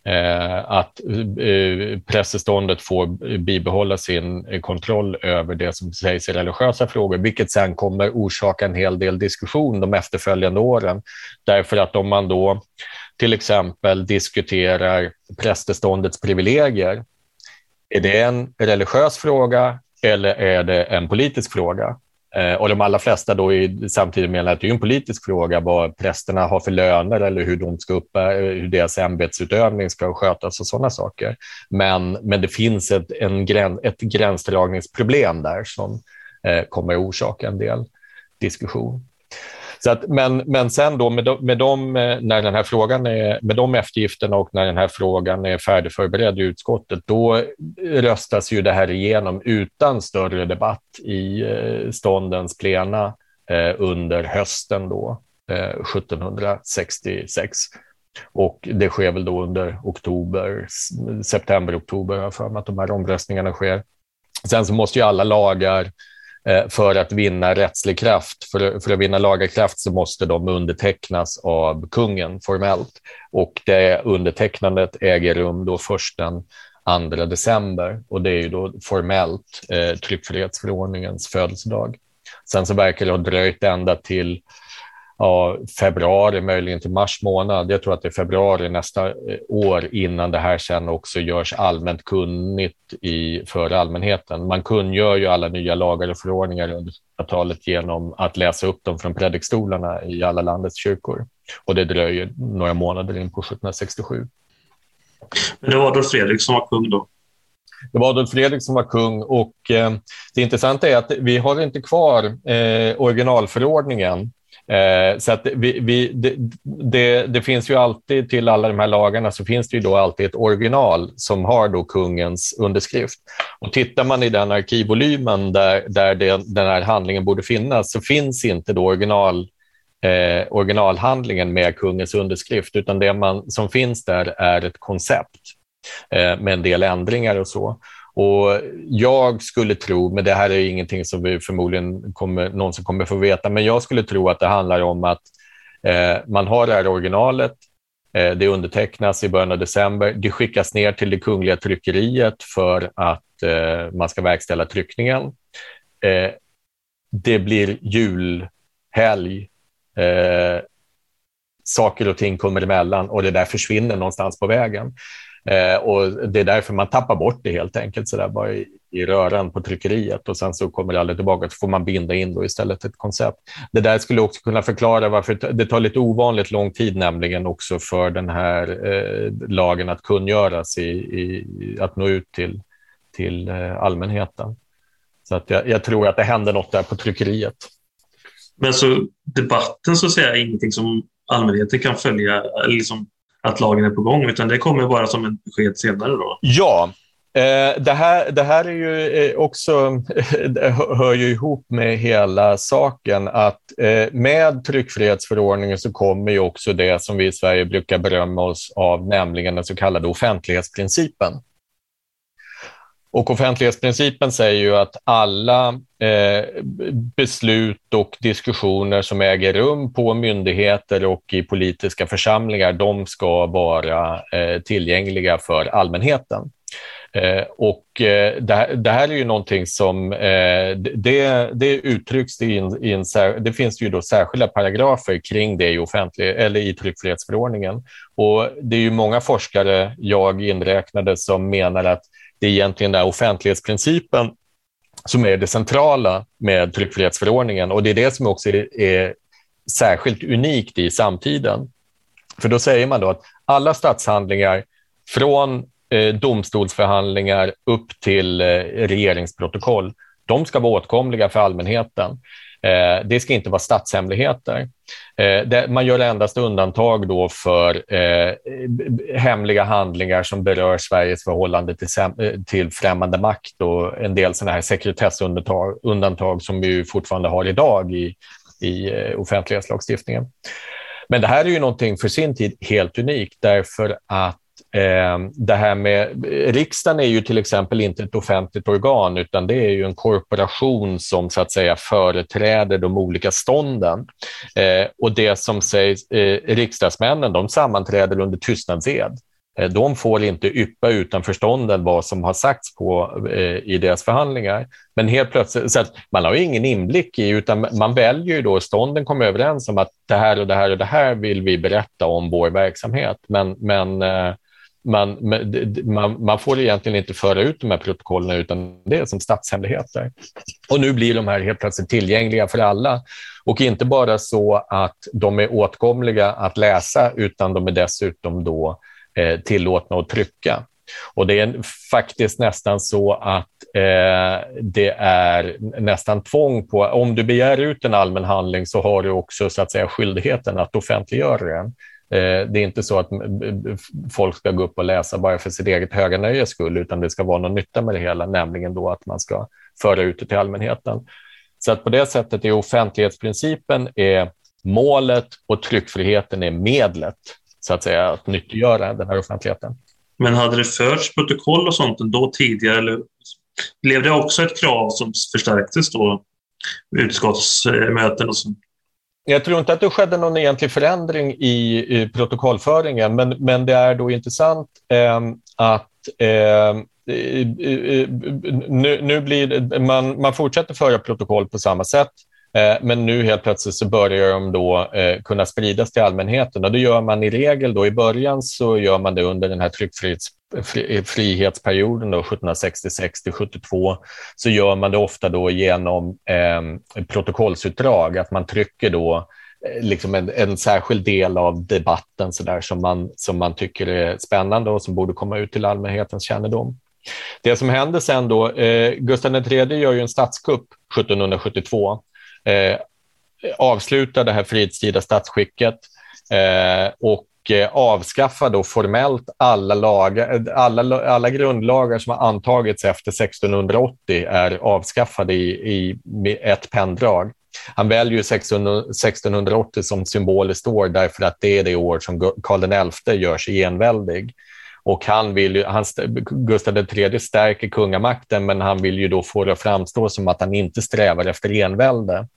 Eh, att eh, presseståndet får bibehålla sin kontroll över det som sägs i religiösa frågor, vilket sen kommer orsaka en hel del diskussion de efterföljande åren. Därför att om man då till exempel diskuterar prästeståndets privilegier. Är det en religiös fråga eller är det en politisk fråga? Eh, och de allra flesta då är samtidigt menar att det är en politisk fråga vad prästerna har för löner eller hur, de ska upp, eh, hur deras ämbetsutövning ska skötas och sådana saker. Men, men det finns ett, en gräns, ett gränsdragningsproblem där som eh, kommer att orsaka en del diskussion. Så att, men, men sen då med, de, med, de, eh, när den här frågan är, med de eftergifterna och när den här frågan är färdigförberedd i utskottet, då röstas ju det här igenom utan större debatt i eh, ståndens plena eh, under hösten då, 1766. Och det sker väl då under oktober, september, oktober, har jag för mig att de här omröstningarna sker. Sen så måste ju alla lagar Eh, Eh, för att vinna rättslig kraft. För, för att vinna lagerkraft så måste de undertecknas av kungen formellt. Och det undertecknandet äger rum då först den 2 december och det är ju då formellt eh, tryckfrihetsförordningens födelsedag. Sen så verkar det ha dröjt ända till ja, februari, möjligen till mars månad. Jag tror att det är februari nästa eh, år innan det här sen också görs allmänt kunnigt i, för allmänheten. Man kungör ju alla nya lagar och förordningar under talet genom att läsa upp dem från predikstolarna i alla landets kyrkor. Och det dröjer några månader in på 1767. Men det var Adolf Fredrik som var kung då? Det var Adolf Fredrik som var kung och eh, det intressanta är att vi har inte kvar eh, originalförordningen Eh, så att vi, vi, det, det, det, finns ju alltid till alla de här lagarna så finns det ju då alltid ett original som har då kungens underskrift. Och tittar man i den arkivvolymen där, där det, den här handlingen borde finnas så finns inte då original eh, originalhandlingen med kungens underskrift, utan det man, som finns där är ett koncept eh, med en del ändringar och så. Och Jag skulle tro, men det här är ingenting som vi förmodligen kommer, någonsin kommer få veta, men jag skulle tro att det handlar om att eh, man har det här originalet, eh, det undertecknas i början av december, det skickas ner till det kungliga tryckeriet för att eh, man ska verkställa tryckningen. Eh, det blir julhelg, eh, saker och ting kommer emellan och det där försvinner någonstans på vägen. Eh, och Det är därför man tappar bort det helt enkelt så där bara i, i röran på tryckeriet och sen så kommer det aldrig tillbaka. Så får man binda in då istället ett koncept. Det där skulle också kunna förklara varför det tar lite ovanligt lång tid nämligen också för den här eh, lagen att kungöras, i, i, att nå ut till, till eh, allmänheten. Så att jag, jag, tror att det händer något där på tryckeriet. Men så debatten så att säga är ingenting som allmänheten kan följa, liksom att lagen är på gång, utan det kommer bara som en besked senare då? Ja, eh, det här, det här är ju eh, också, <laughs> hör ju ihop med hela saken att eh, med tryckfrihetsförordningen så kommer ju också det som vi i Sverige brukar berömma oss av, nämligen den så kallade offentlighetsprincipen. Och offentlighetsprincipen säger ju att alla eh, beslut och diskussioner som äger rum på myndigheter och i politiska församlingar, de ska vara eh, tillgängliga för allmänheten. Eh, och eh, det, det, här är ju någonting som eh, det, det uttrycks i en, i en, det finns ju då särskilda paragrafer kring det i, offentlig, eller i tryckfrihetsförordningen. Och det är ju många forskare, jag inräknade, som menar att det är egentligen är offentlighetsprincipen som är det centrala med tryckfrihetsförordningen och det är det som också är, är särskilt unikt i samtiden. För då säger man då att alla statshandlingar från eh, domstolsförhandlingar upp till eh, regeringsprotokoll, de ska vara åtkomliga för allmänheten. Eh, det ska inte vara statshemligheter. Eh, man gör endast undantag då för eh, hemliga handlingar som berör Sveriges förhållande till, eh, till främmande makt och en del sådana här sekretessundantag undantag som vi fortfarande har idag i, i eh, offentlighetslagstiftningen. Men det här är ju någonting för sin tid helt unikt därför att Ehm, det här med, riksdagen är ju till exempel inte ett offentligt organ utan det är ju en korporation som så att säga företräder de olika stånden. Eh, och det som sägs, eh, riksdagsmännen de sammanträder under tystnadsed. Eh, de får inte yppa utanför stånden vad som har sagts på, eh, i deras förhandlingar. Men helt plötsligt, så man har ingen inblick i, utan man väljer ju då, stånden kommer överens om att det här och det här och det här vill vi berätta om vår verksamhet. Men, men eh, man, man, man får egentligen inte föra ut de här protokollen utan det är som statshemligheter. Och nu blir de här helt plötsligt tillgängliga för alla. Och inte bara så att de är åtkomliga att läsa utan de är dessutom då eh, tillåtna att trycka. Och det är faktiskt nästan så att eh, det är nästan tvång på, om du begär ut en allmän handling så har du också så att säga skyldigheten att offentliggöra den. Eh, det är inte så att eh, folk ska gå upp och läsa bara för sitt eget höga nöjes skull, utan det ska vara någon nytta med det hela, nämligen då att man ska föra ut det till allmänheten. Så att på det sättet är offentlighetsprincipen är målet och tryckfriheten är medlet, så att säga, att nyttiggöra den här offentligheten. Men hade det förts protokoll och sånt då tidigare, eller blev det också ett krav som förstärktes då? Utskottsmöten och sånt? Jag tror inte att det skedde någon egentlig förändring i, i protokollföringen, men, men det är då intressant eh, att eh, nu, nu blir man, man fortsätter föra protokoll på samma sätt, Eh, men nu helt plötsligt så börjar de då eh, kunna spridas till allmänheten. Och det gör man i regel då. I början så gör man det under den här tryckfrihetsperioden eh, då, 1766 till 72 så gör man det ofta då genom eh, protokollsutdrag, att man trycker då liksom en, en, särskild del av debatten så där, som, man, som man tycker är spännande och som borde komma ut till allmänhetens kännedom. Det som händer sen då, eh, Gustav III gör ju en statskupp 1772, eh, avslutar det här fridstida statsskicket eh, och eh, avskaffa då formellt alla, lagar, eh, alla, alla grundlagar som har antagits efter 1680 är avskaffade i, i ett penndrag. han väljer 1680 som symboliskt år därför att det är det år som Karl XI gör sig enväldig. Och han vill han, Gustav III stärker kungamakten, men han vill ju då få det att framstå som att han inte strävar efter envälde.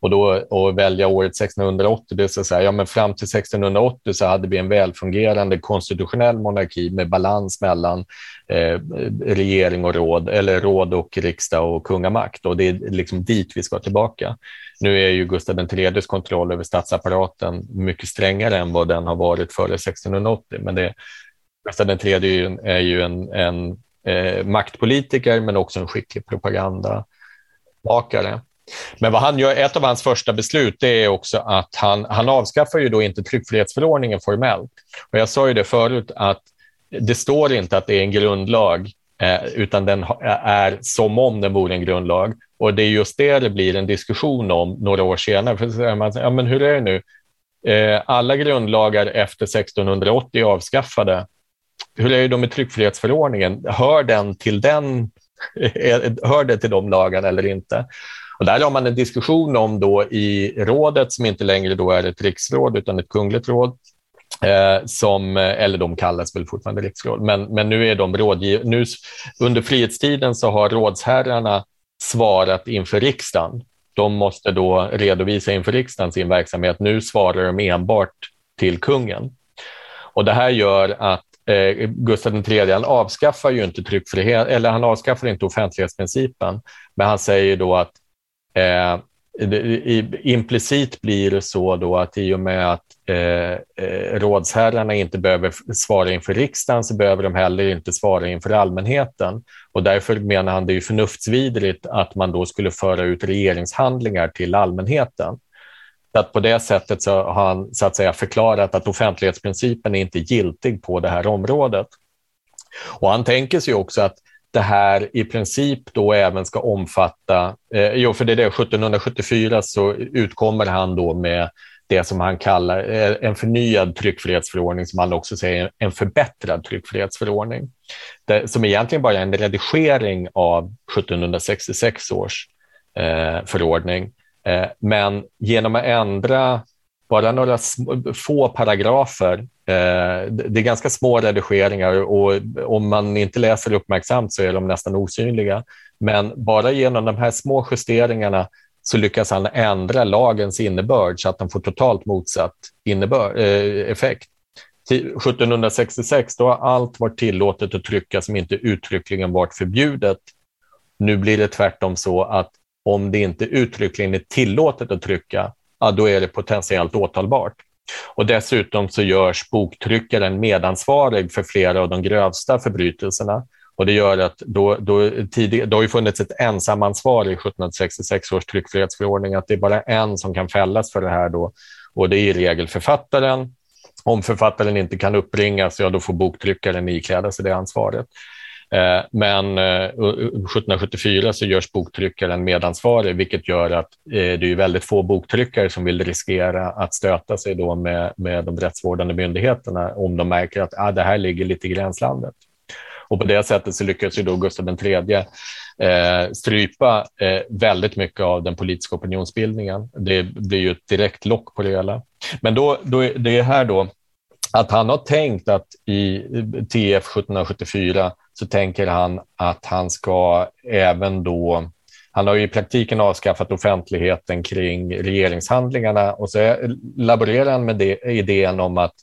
Och då och välja året 1680, det är så att säga, ja men fram till 1680 så hade vi en välfungerande konstitutionell monarki med balans mellan eh, regering och råd, eller råd och riksdag och kungamakt. Och det är liksom dit vi ska tillbaka. Nu är ju Gustav IIIs kontroll över statsapparaten mycket strängare än vad den har varit före 1680, men det, Gustav III är ju, är ju en, en eh, maktpolitiker men också en skicklig propagandabakare. Men vad han gör, ett av hans första beslut det är också att han, han avskaffar ju då inte tryckfrihetsförordningen formellt. Och jag sa ju det förut att det står inte att det är en grundlag eh, utan den är som om den vore en grundlag. Och det är just det det blir en diskussion om några år senare. För så man, ja, men hur är det nu? Eh, alla grundlagar efter 1680 är avskaffade. Hur är det då med tryckfrihetsförordningen? Hör den till den eh, eh, hör det till de lagarna eller inte? Och där har man en diskussion om då i rådet, som inte längre då är ett riksråd utan ett kungligt råd, eh, som, eh, eller de kallas väl fortfarande riksråd, men, men nu är de rådgivare. Under frihetstiden så har rådsherrarna svarat inför riksdagen. De måste då redovisa inför riksdagen sin verksamhet. Nu svarar de enbart till kungen. Och det här gör att eh, Gustav III han avskaffar ju inte tryckfrihet, eller han avskaffar inte offentlighetsprincipen, men han säger då att Eh, implicit blir det så då att i och med att eh, eh rådsherrarna inte behöver svara inför riksdagen så behöver de heller inte svara inför allmänheten. Och därför menar han det är förnuftsvidrigt att man då skulle föra ut regeringshandlingar till allmänheten. Så att på det sättet så har han så att säga förklarat att offentlighetsprincipen är inte giltig på det här området. Och han tänker sig också att det här i princip då även ska omfatta, eh, jo för det är det, 1774 så utkommer han då med det som han kallar eh, en förnyad tryckfrihetsförordning, som han också säger en förbättrad tryckfrihetsförordning, det, som egentligen bara är en redigering av 1766 års eh, förordning. Eh, men genom att ändra bara några få paragrafer. Eh, det är ganska små redigeringar och om man inte läser uppmärksamt så är de nästan osynliga. Men bara genom de här små justeringarna så lyckas han ändra lagens innebörd så att den får totalt motsatt innebörd, eh, effekt. 1766 då har allt varit tillåtet att trycka som inte uttryckligen varit förbjudet. Nu blir det tvärtom så att om det inte uttryckligen är tillåtet att trycka ja, då är det potentiellt åtalbart. Och dessutom så görs boktryckaren medansvarig för flera av de grövsta förbrytelserna. Och det gör att då, då, tidig, då har ju funnits ett ensamansvar i 1766 års tryckfrihetsförordning, att det är bara en som kan fällas för det här då, och det är i regel författaren. Om författaren inte kan uppbringas, ja då får boktryckaren ikläda sig det ansvaret. Eh, men eh, 1774 så görs boktryckaren medansvarig, vilket gör att eh, det är väldigt få boktryckare som vill riskera att stöta sig då med, med de rättsvårdande myndigheterna om de märker att ah, det här ligger lite i gränslandet. Och på det sättet så lyckas ju då Gustav III eh, strypa eh, väldigt mycket av den politiska opinionsbildningen. Det blir ju ett direkt lock på det hela. Men då, då, det är här då att han har tänkt att i TF 1774 så tänker han att han ska även då han har i praktiken avskaffat offentligheten kring regeringshandlingarna och så laborerar han med det, idén om att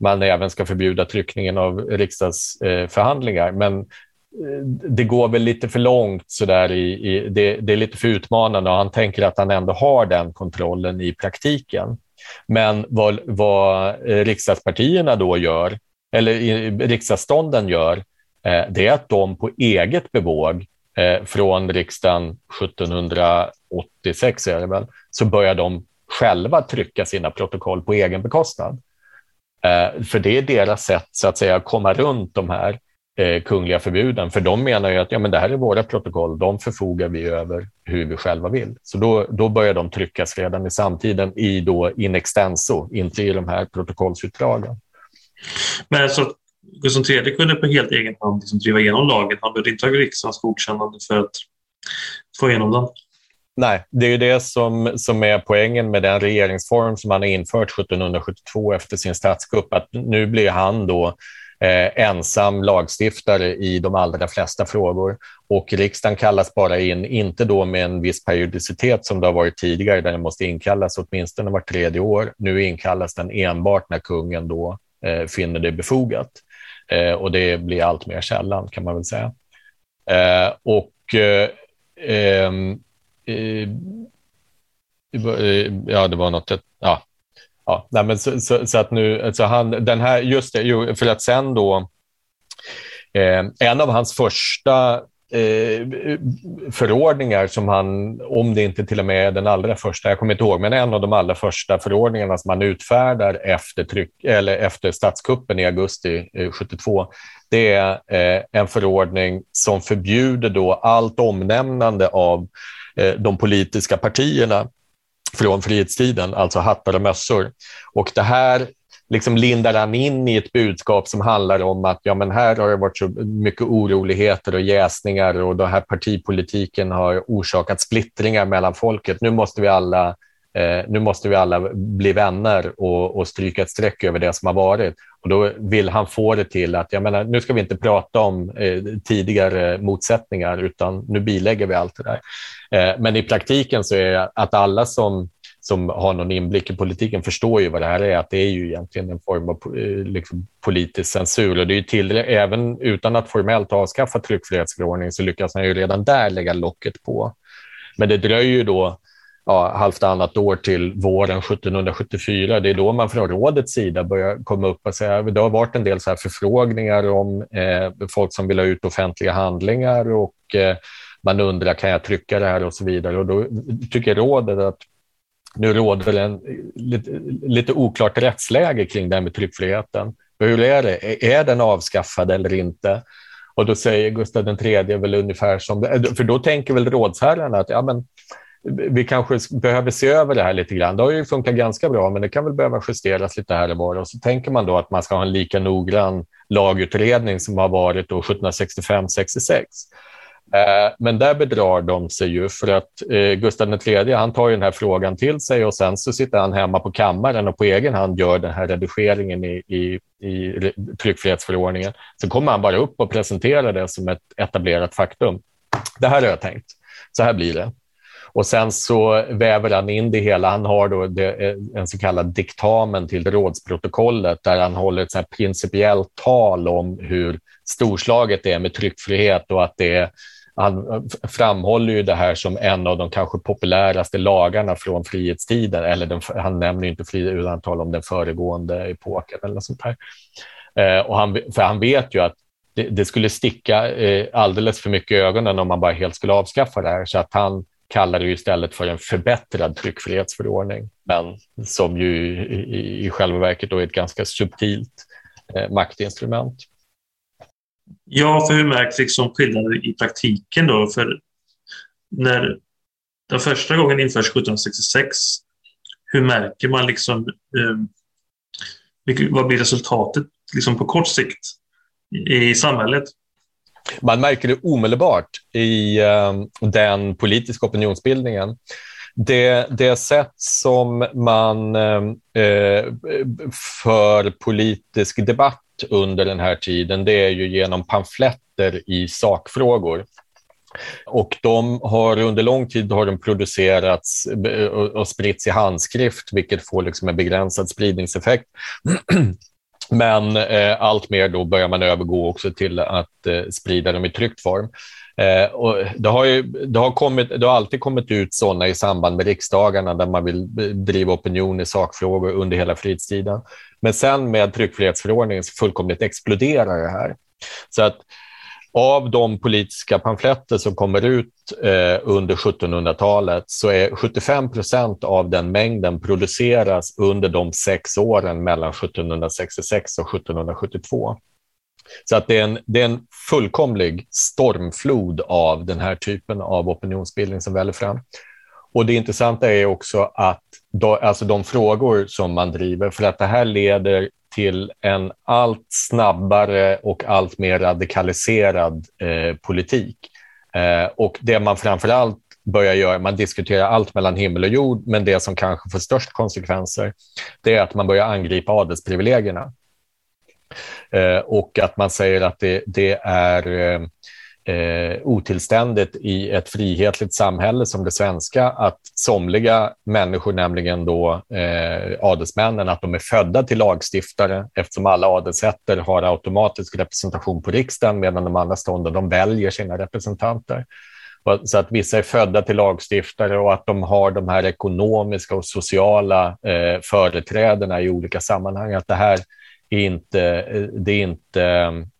man även ska förbjuda tryckningen av riksdagsförhandlingar. Men eh, det går väl lite för långt så där i, i det, det, är lite för utmanande och han tänker att han ändå har den kontrollen i praktiken. Men vad, vad eh, riksdagspartierna då gör, eller riksdagsstånden gör, Eh, det är att de på eget bevåg eh, från riksdagen 1786 är det väl, så börjar de själva trycka sina protokoll på egen bekostnad. Eh, för det är deras sätt så att säga komma runt de här kungliga förbuden. För de menar ju att ja, men det här är våra protokoll, de förfogar vi över hur vi själva vill. Så då, då börjar de tryckas redan i samtiden i då in extenso, inte i de här protokollsutdragen. Men så Gustav III kunde på helt egen hand liksom driva igenom lagen. Han behövde inte ha riksdagens godkännande för att få igenom den. Nej, det är ju det som, som är poängen med den regeringsform som han har infört 1772 efter sin statskupp, att nu blir han då eh, ensam lagstiftare i de allra flesta frågor och riksdagen kallas bara in, inte då med en viss periodicitet som det har varit tidigare, där den måste inkallas åtminstone vart tredje år. Nu inkallas den enbart när kungen då eh, finner det befogat eh, och det blir allt mer sällan kan man väl säga. Eh, och eh, ehm, eh, eh, ja, det var något, ja, ja nej, men så, så, så, att nu, alltså han, den här, just det, för att sen då, eh, en av hans första eh, förordningar som han, om det inte till och med är den allra första, jag kommer inte ihåg, men en av de allra första förordningarna som han utfärdar efter, tryck, eller efter statskuppen i augusti eh, 72, det är eh, en förordning som förbjuder då allt omnämnande av eh, de politiska partierna från frihetstiden, alltså hattar och mössor. Och det här liksom lindar han in i ett budskap som handlar om att ja, men här har det varit så mycket oroligheter och jäsningar och den här partipolitiken har orsakat splittringar mellan folket. Nu måste vi alla, eh, nu måste vi alla bli vänner och, och stryka ett streck över det som har varit. Och då vill han få det till att jag menar, nu ska vi inte prata om eh, tidigare motsättningar utan nu bilägger vi allt det där. Eh, men i praktiken så är det att alla som som har någon inblick i politiken förstår ju vad det här är, att det är ju egentligen en form av eh, liksom, politisk censur. Och det är ju till, även utan att formellt avskaffa tryckfrihetsförordningen så lyckas man ju redan där lägga locket på. Men det dröjer ju då ja, halvtannat år till våren 1774. Det är då man från rådets sida börjar komma upp och säga, det har varit en del så här förfrågningar om eh, folk som vill ha ut offentliga handlingar och eh, man undrar kan jag trycka det här och så vidare. Och då tycker rådet att nu råder en lite, lite oklart rättsläge kring det här med tryckfriheten. Hur är det? Är den avskaffad eller inte? Och då säger Gustav III väl ungefär som, för då tänker väl rådsherrarna att ja, men, vi kanske behöver se över det här lite grann. Det har ju funkat ganska bra, men det kan väl behöva justeras lite här och var. Och så tänker man då att man ska ha en lika noggrann lagutredning som har varit 1765-66. Eh, men där bedrar de sig ju för att eh, Gustav III han tar ju den här frågan till sig och sen så sitter han hemma på kammaren och på egen hand gör den här redigeringen i, i, i tryckfrihetsförordningen. Så kommer han bara upp och presenterar det som ett etablerat faktum. Det här har jag tänkt, så här blir det. Och sen så väver han in det hela. Han har då det, eh, en så kallad diktamen till rådsprotokollet där han håller ett så principiellt tal om hur storslaget det är med tryckfrihet och att det är han eh, framhåller ju det här som en av de kanske populäraste lagarna från frihetstiden. Eller den, han nämner inte frihet, utan han talar om den föregående epoken eller något sånt här. Eh, och han, för han vet ju att det, det, skulle sticka eh, alldeles för mycket i ögonen om man bara helt skulle avskaffa det här. Så att han kallar det istället för en förbättrad tryckfrihetsförordning, men som ju i, i, i själva verket då är ett ganska subtilt eh, maktinstrument. Ja, för hur märks liksom skillnaden i praktiken då? För när den första gången införs 1766, hur märker man liksom eh, vad blir resultatet liksom på kort sikt i samhället? Man märker det omedelbart i eh, den politiska opinionsbildningen. Det, det sätt som man eh, eh för politisk debatt under den här tiden, det är ju genom pamfletter i sakfrågor. Och de har under lång tid har de producerats eh, och spritts i handskrift, vilket får liksom en begränsad spridningseffekt. <clears throat> Men eh, allt mer då börjar man övergå också till att eh, sprida dem i tryckt form. Eh, och det, har ju, det, har kommit, det har alltid kommit ut sådana i samband med riksdagarna där man vill driva opinion i sakfrågor under hela fritiden. Men sen med tryckfrihetsförordningen så fullkomligt exploderar det här. Så att av de politiska pamfletter som kommer ut eh, under 1700-talet så är 75 procent av den mängden produceras under de sex åren mellan 1766 och 1772. Så att det är, en, det är en fullkomlig stormflod av den här typen av opinionsbildning som väller fram. Och det intressanta är också att då, alltså de frågor som man driver, för att det här leder till en allt snabbare och allt mer radikaliserad eh, politik. Eh, och det man framför allt börjar göra, man diskuterar allt mellan himmel och jord, men det som kanske får störst konsekvenser, det är att man börjar angripa adelsprivilegierna. Eh, och att man säger att det, det är eh, eh, otillständigt i ett frihetligt samhälle som det svenska att somliga människor, nämligen då eh, adelsmännen, att de är födda till lagstiftare eftersom alla adelsätter har automatisk representation på riksdagen medan de andra stånden de väljer sina representanter. Så att vissa är födda till lagstiftare och att de har de här ekonomiska och sociala eh, företrädena i olika sammanhang. Att det här är inte, det är inte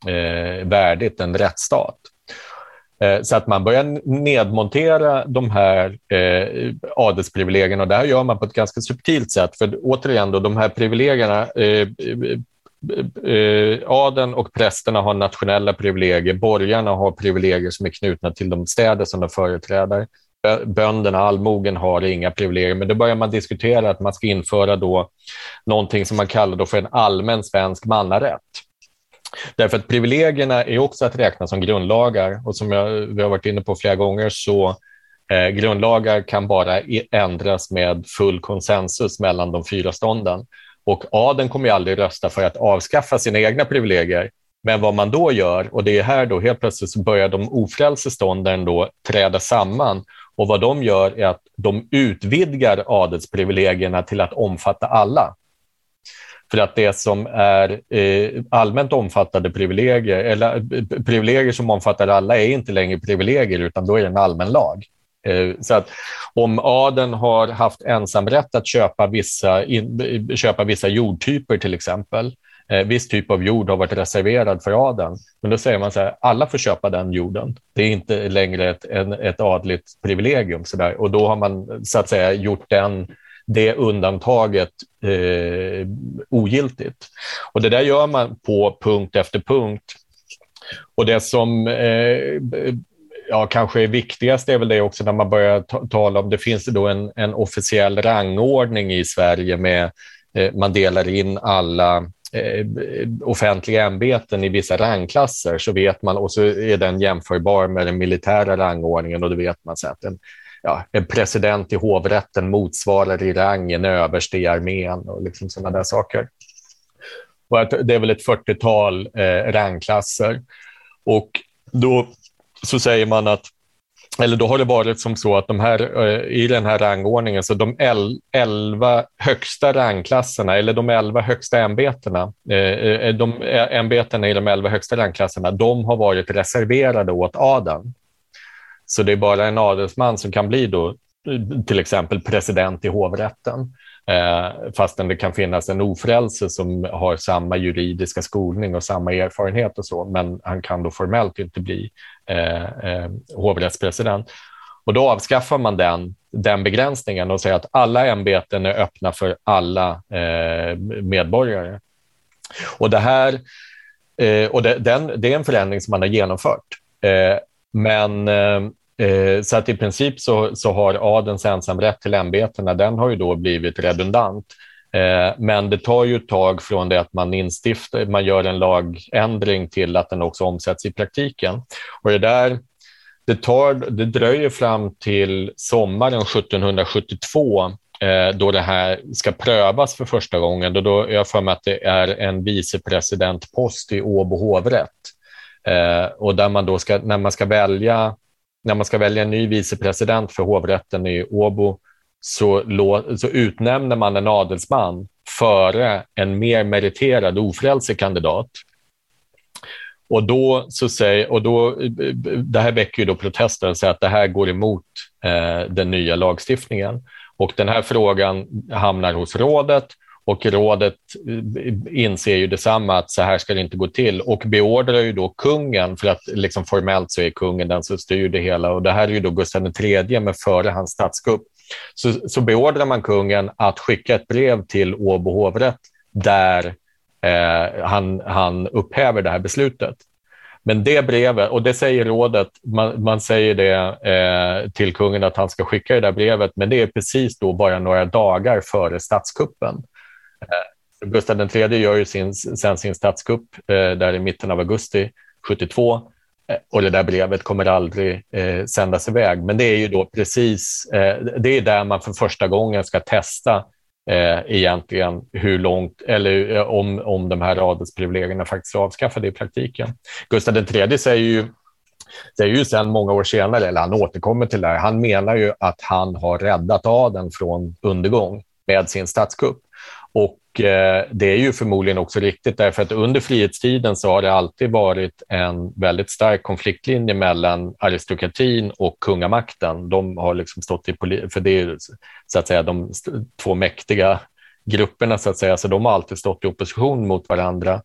eh, värdigt en rättsstat. Eh, så att man börjar nedmontera de här eh, adelsprivilegierna och det här gör man på ett ganska subtilt sätt. För återigen, då, de här privilegierna, eh, eh, eh, adeln och prästerna har nationella privilegier, borgarna har privilegier som är knutna till de städer som de företräder. Bönderna, allmogen, har inga privilegier, men då börjar man diskutera att man ska införa då någonting som man kallar då för en allmän svensk mannarätt. Därför att privilegierna är också att räkna som grundlagar och som jag, vi har varit inne på flera gånger så eh, grundlagar kan bara ändras med full konsensus mellan de fyra stånden. Och adeln kommer ju aldrig rösta för att avskaffa sina egna privilegier. Men vad man då gör, och det är här då helt plötsligt så börjar de ofrälse stånden då träda samman och vad de gör är att de utvidgar adelsprivilegierna till att omfatta alla. För att det som är eh, allmänt omfattade privilegier, eller eh, privilegier som omfattar alla, är inte längre privilegier, utan då är det en allmän lag. Eh, så att om adeln har haft ensamrätt att köpa vissa, in, eh, köpa vissa jordtyper till exempel, eh, viss typ av jord har varit reserverad för adeln, men då säger man så här, alla får köpa den jorden. Det är inte längre ett, en, ett adligt privilegium. Så där. Och då har man så att säga gjort den det undantaget eh, ogiltigt. Och det där gör man på punkt efter punkt. Och det som eh, ja, kanske är viktigast är väl det också när man börjar tala om, det finns då en, en officiell rangordning i Sverige med, eh, man delar in alla Eh, offentliga ämbeten i vissa rangklasser så vet man och så är den jämförbar med den militära rangordningen och då vet man så att en, ja, en president i hovrätten motsvarar i rang en överste i armén och liksom sådana där saker. Och att det är väl ett 40-tal eh, rangklasser. Och då så säger man att eller då har det varit som så att de här, eh, i den här rangordningen, så de elva högsta rangklasserna, eller de elva högsta ämbetena, eh, eh, de ämbetena i de elva högsta rangklasserna, de har varit reserverade åt adeln. Så det är bara en adelsman som kan bli då till exempel president i hovrätten. Eh, fastän det kan finnas en ofrälse som har samma juridiska skolning och samma erfarenhet och så, men han kan då formellt inte bli eh, eh, hovrättspresident. Och då avskaffar man den, den begränsningen och säger att alla ämbeten är öppna för alla eh, medborgare. Och det här eh, och det, den, det är en förändring som man har genomfört. Eh, men eh, Eh, så att i princip så, så har adelns ensamrätt till ämbetena, den har ju då blivit redundant. Eh, men det tar ju ett tag från det att man instiftar, man gör en lagändring till att den också omsätts i praktiken. Och det där, det, tar, det dröjer fram till sommaren 1772 eh, då det här ska prövas för första gången. Då, då jag för mig att det är en vicepresidentpost i Åbo hovrätt. Eh, och där man då ska, när man ska välja när man ska välja en ny vicepresident för hovrätten i Åbo så, så utnämner man en adelsman före en mer meriterad ofrälse kandidat. Och då så säger, och då, det här väcker ju då protester och säger att det här går emot eh, den nya lagstiftningen. Och den här frågan hamnar hos rådet och rådet eh, inser ju detsamma att så här ska det inte gå till och beordrar ju då kungen, för att liksom formellt så är kungen den som styr det hela och det här är ju då Gustav III men före hans statskupp. Så, så beordrar man kungen att skicka ett brev till Åbo hovrätt där eh, han, han upphäver det här beslutet. Men det brevet, och det säger rådet, man, man säger det eh, till kungen att han ska skicka det där brevet, men det är precis då bara några dagar före statskuppen. Eh, Gustav III gör ju sin, sen sin statskupp eh, där i mitten av augusti 72. Eh, och det där brevet kommer aldrig eh, sändas iväg. Men det är ju då precis, eh, det är där man för första gången ska testa eh, egentligen hur långt, eller eh, om, om de här adelsprivilegierna faktiskt är avskaffade i praktiken. Gustav III säger ju säger ju sen många år senare, eller han återkommer till det här, han menar ju att han har räddat adeln från undergång med sin statskupp. Och eh, det är ju förmodligen också riktigt därför att under frihetstiden så har det alltid varit en väldigt stark konfliktlinje mellan aristokratin och kungamakten. De har liksom stått i för det är så att säga de två mäktiga grupperna så att säga, så de har alltid stått i opposition mot varandra.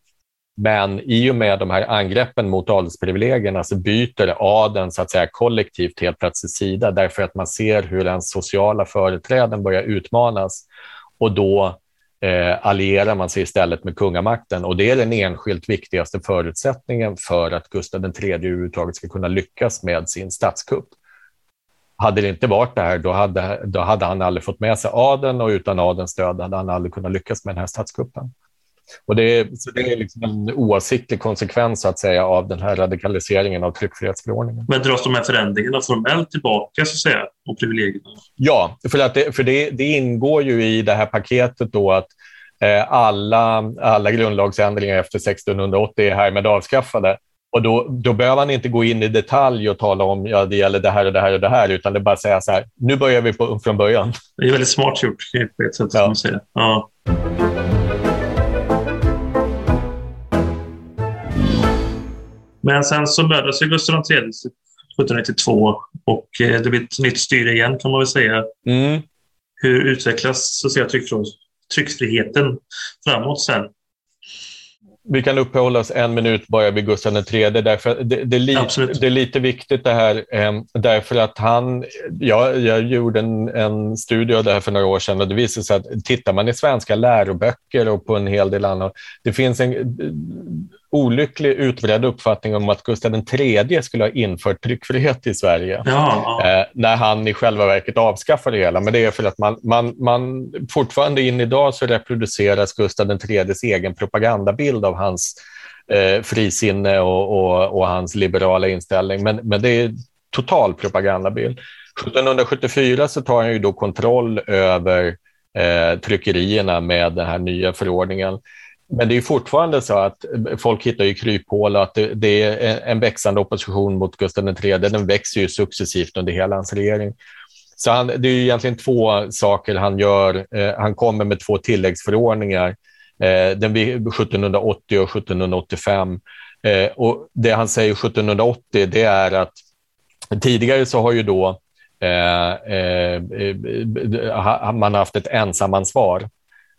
Men i och med de här angreppen mot adelsprivilegierna så byter adeln så att säga kollektivt helt plötsligt sida därför att man ser hur den sociala företräden börjar utmanas och då eh, allierar man sig istället med kungamakten och det är den enskilt viktigaste förutsättningen för att Gustav III överhuvudtaget ska kunna lyckas med sin statskupp. Hade det inte varit det här, då hade, då hade han aldrig fått med sig adeln och utan adelns stöd hade han aldrig kunnat lyckas med den här statskuppen. Och det, är, så det är liksom en oavsiktlig konsekvens så att säga, av den här radikaliseringen av tryckfrihetsförordningen. Men dras de här förändringarna formellt tillbaka så att säga, och privilegierna? Ja, för, att det, för det, det ingår ju i det här paketet då att eh, alla, alla grundlagsändringar efter 1680 är härmed avskaffade. Och då, då behöver man inte gå in i detalj och tala om ja, det gäller det här och det här och det här, utan det är bara att säga så här, nu börjar vi på, från början. Det är väldigt smart gjort på ett sätt. Ja. Man säger. Ja. Men sen så mördades Gustav III 1792 och eh, det blir ett nytt styre igen kan man väl säga. Mm. Hur utvecklas så säga, tryckfriheten framåt sen? Vi kan uppehålla oss en minut bara vid Gustav III. Därför det, det, är li, det är lite viktigt det här, eh, därför att han... Ja, jag gjorde en, en studie av det här för några år sedan och det visade sig att tittar man i svenska läroböcker och på en hel del annat, det finns en olycklig utbredd uppfattning om att Gustav III skulle ha infört tryckfrihet i Sverige. Ja. Eh, när han i själva verket avskaffade det hela. Men det är för att man, man, man fortfarande in idag så reproduceras Gustav IIIs egen propagandabild av hans eh, frisinne och, och, och, hans liberala inställning. Men, men det är total propagandabild. 1774 så tar han ju då kontroll över eh, tryckerierna med den här nya förordningen. Men det är fortfarande så att folk hittar ju kryphål och att det, det, är en växande opposition mot Gustav III. Den växer ju successivt under hela hans regering. Så han, det är egentligen två saker han gör. Eh, han kommer med två tilläggsförordningar, eh, den 1780 och 1785. Eh, och det han säger 1780 det är att tidigare så har ju då eh, eh, eh man haft ett ensamansvar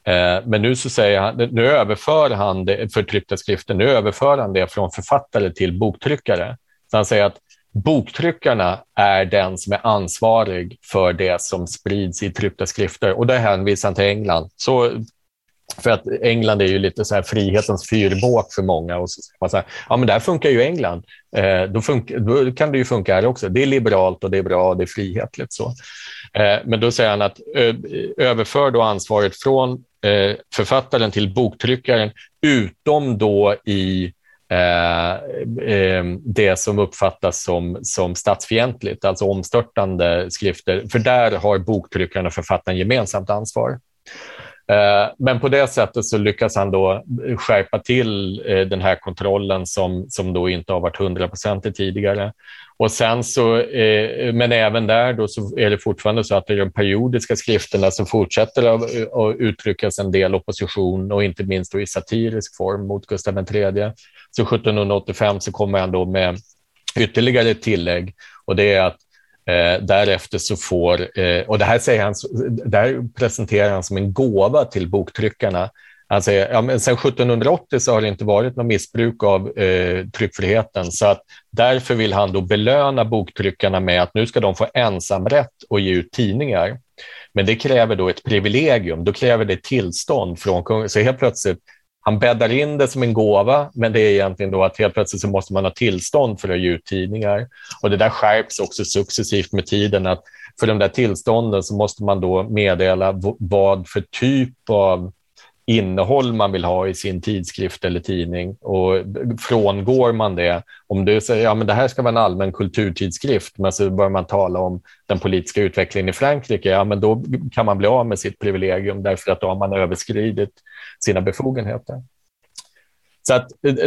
Eh, men nu så säger han, nu överför han det för tryckta skrifter, nu överför han det från författare till boktryckare. Så han säger att boktryckarna är den som är ansvarig för det som sprids i tryckta skrifter och det hänvisar han till England. Så för att England är ju lite så här frihetens fyrbåk för många. Och så man här, ja men där funkar ju England. Eh, då, funkar, då, kan det ju funka här också. Det är liberalt och det är bra och det är frihetligt. Så. Eh, men då säger han att ö, överför då ansvaret från Eh, författaren till boktryckaren, utom då i eh, eh, det som uppfattas som, som statsfientligt, alltså omstörtande skrifter. För där har boktryckaren och författaren gemensamt ansvar. Eh, men på det sättet så lyckas han då skärpa till eh, den här kontrollen som, som då inte har varit hundraprocentig tidigare. Och sen så, eh, men även där då så är det fortfarande så att i de periodiska skrifterna så fortsätter det att uttryckas en del opposition och inte minst i satirisk form mot Gustav III. Så 1785 så kommer han då med ytterligare ett tillägg och det är att Eh, därefter så får, eh, och det här, säger han, det här presenterar han som en gåva till boktryckarna. Han säger, ja, men sedan 1780 så har det inte varit något missbruk av eh, tryckfriheten, så att därför vill han då belöna boktryckarna med att nu ska de få ensamrätt och ge ut tidningar. Men det kräver då ett privilegium, då kräver det tillstånd från kungen. Så helt plötsligt han bäddar in det som en gåva, men det är egentligen då att helt plötsligt så måste man ha tillstånd för att ge ut tidningar. Och det där skärps också successivt med tiden, att för de där tillstånden så måste man då meddela vad för typ av innehåll man vill ha i sin tidskrift eller tidning. Och frångår man det, om du säger ja men det här ska vara en allmän kulturtidskrift, men så börjar man tala om den politiska utvecklingen i Frankrike, ja men då kan man bli av med sitt privilegium därför att då har man överskridit sina befogenheter. Så att,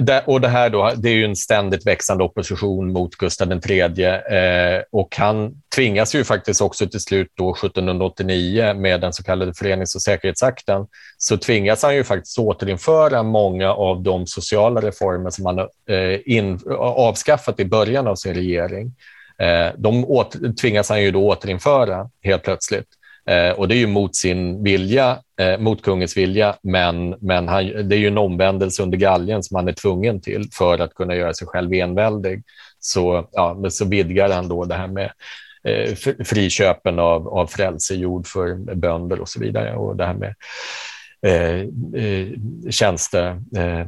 eh, och det här då, det är ju en ständigt växande opposition mot Gustav III eh, och han tvingas ju faktiskt också till slut då 1789 med den så kallade förenings och säkerhetsakten så tvingas han ju faktiskt återinföra många av de sociala reformer som han eh, in, avskaffat i början av sin regering. Eh, de åter, tvingas han ju då återinföra helt plötsligt. Eh, och det är ju mot sin vilja, eh, mot kungens vilja, men, men han, det är ju en omvändelse under galgen som han är tvungen till för att kunna göra sig själv enväldig. Så, ja, så vidgar han då det här med eh, friköpen av, av frälsejord för bönder och så vidare. Och det här med eh, eh, tjänster, eh,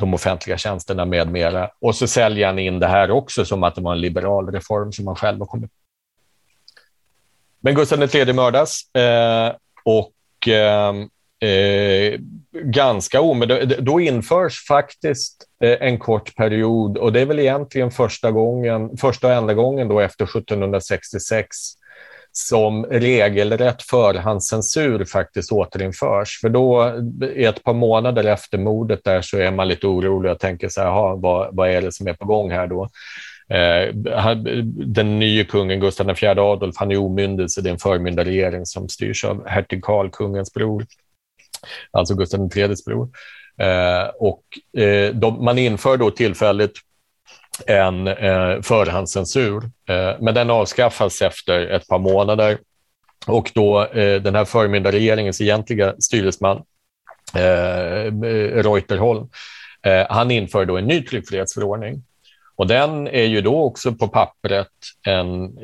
de offentliga tjänsterna med mera. Och så säljer han in det här också som att det var en liberal reform som han själv har kommit men Gustav III mördas eh, och eh, eh, ganska omedelbart, då införs faktiskt eh, en kort period och det är väl egentligen första gången, första och enda gången då efter 1766 som regelrätt förhandscensur faktiskt återinförs. För då, ett par månader efter mordet där, så är man lite orolig och tänker så här, vad, vad är det som är på gång här då? Eh, den nye kungen Gustav IV Adolf, han är omyndig, så det är en förmyndarregering som styrs av hertig Karl, kungens bror, alltså Gustav IIIs bror. Eh, och eh, de, man inför då tillfälligt en eh, förhandscensur, eh, men den avskaffas efter ett par månader. Och då eh, den här förmyndarregeringens egentliga styresman, eh, Reuterholm, eh, han inför då en ny tryckfrihetsförordning och den är ju då också på pappret en,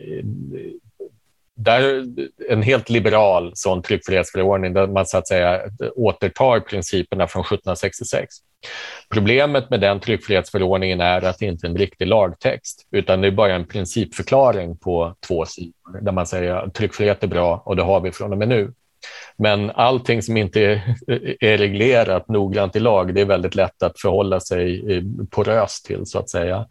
där, en helt liberal sån tryckfrihetsförordning där man så att säga återtar principerna från 1766. Problemet med den tryckfrihetsförordningen är att det inte är en riktig lagtext, utan det är bara en principförklaring på två sidor där man säger att tryckfrihet är bra och det har vi från och med nu. Men allting som inte är reglerat noggrant i lag, det är väldigt lätt att förhålla sig eh, poröst till, så att säga.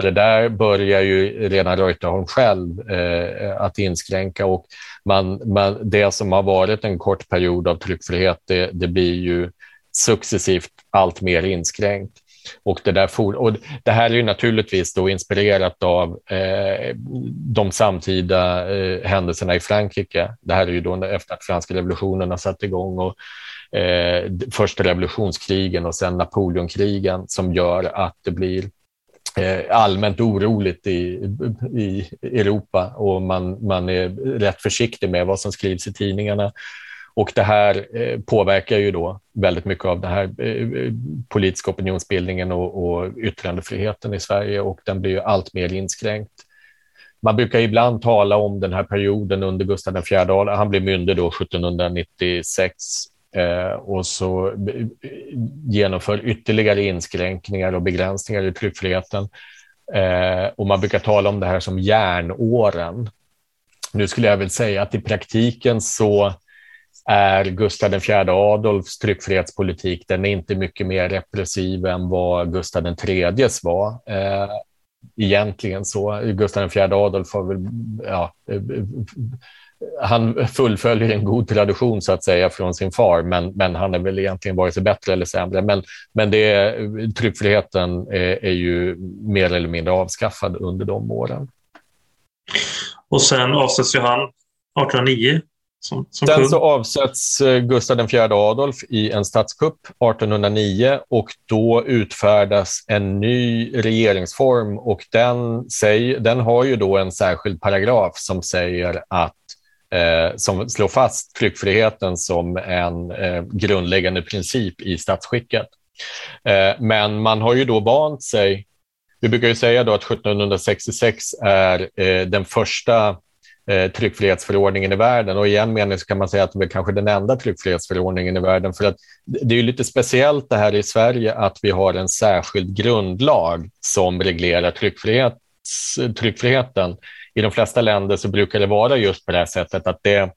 Och det där börjar ju redan Reuterholm själv eh, att inskränka och man, man, det som har varit en kort period av tryckfrihet, det, det blir ju successivt allt mer inskränkt. Och det, där for, och det här är ju naturligtvis då inspirerat av eh, de samtida eh, händelserna i Frankrike. Det här är ju då efter att franska revolutionen har satt igång och eh, första revolutionskrigen och sen Napoleonkrigen som gör att det blir Eh, Eh, allmänt oroligt i, i Europa och man, man är rätt försiktig med vad som skrivs i tidningarna. Och det här eh, påverkar ju då väldigt mycket av den här eh, politiska opinionsbildningen och, och yttrandefriheten i Sverige och den blir ju allt mer inskränkt. Man brukar ibland tala om den här perioden under Gustav IV Adolf. Han blev myndig då 1796 Eh, och så eh, genomför ytterligare inskränkningar och begränsningar i tryckfriheten. Eh, och man brukar tala om det här som järnåren. Nu skulle jag väl säga att i praktiken så är Gustav IV Adolfs tryckfrihetspolitik den är inte mycket mer repressiv än vad Gustav IIIs var. Eh, egentligen så. Gustav IV Adolf har väl ja, eh, han fullföljer en god tradition så att säga från sin far, men, men han är väl egentligen vare sig bättre eller sämre. Men, men det, tryckfriheten är, är ju mer eller mindre avskaffad under de åren. Och sen avsätts ju han 1809 som, som Sen så avsätts eh, Gustav IV Adolf i en statskupp 1809 och då utfärdas en ny regeringsform och den, säg, den har ju då en särskild paragraf som säger att eh, som slår fast tryckfriheten som en eh, grundläggande princip i statsskicket. Eh, men man har ju då vant sig. Vi brukar ju säga då att 1766 är eh, den första eh, tryckfrihetsförordningen i världen och i en mening så kan man säga att det är kanske den enda tryckfrihetsförordningen i världen för att det är lite speciellt det här i Sverige att vi har en särskild grundlag som reglerar tryckfrihet, tryckfriheten i de flesta länder så brukar det vara just på det här sättet att det,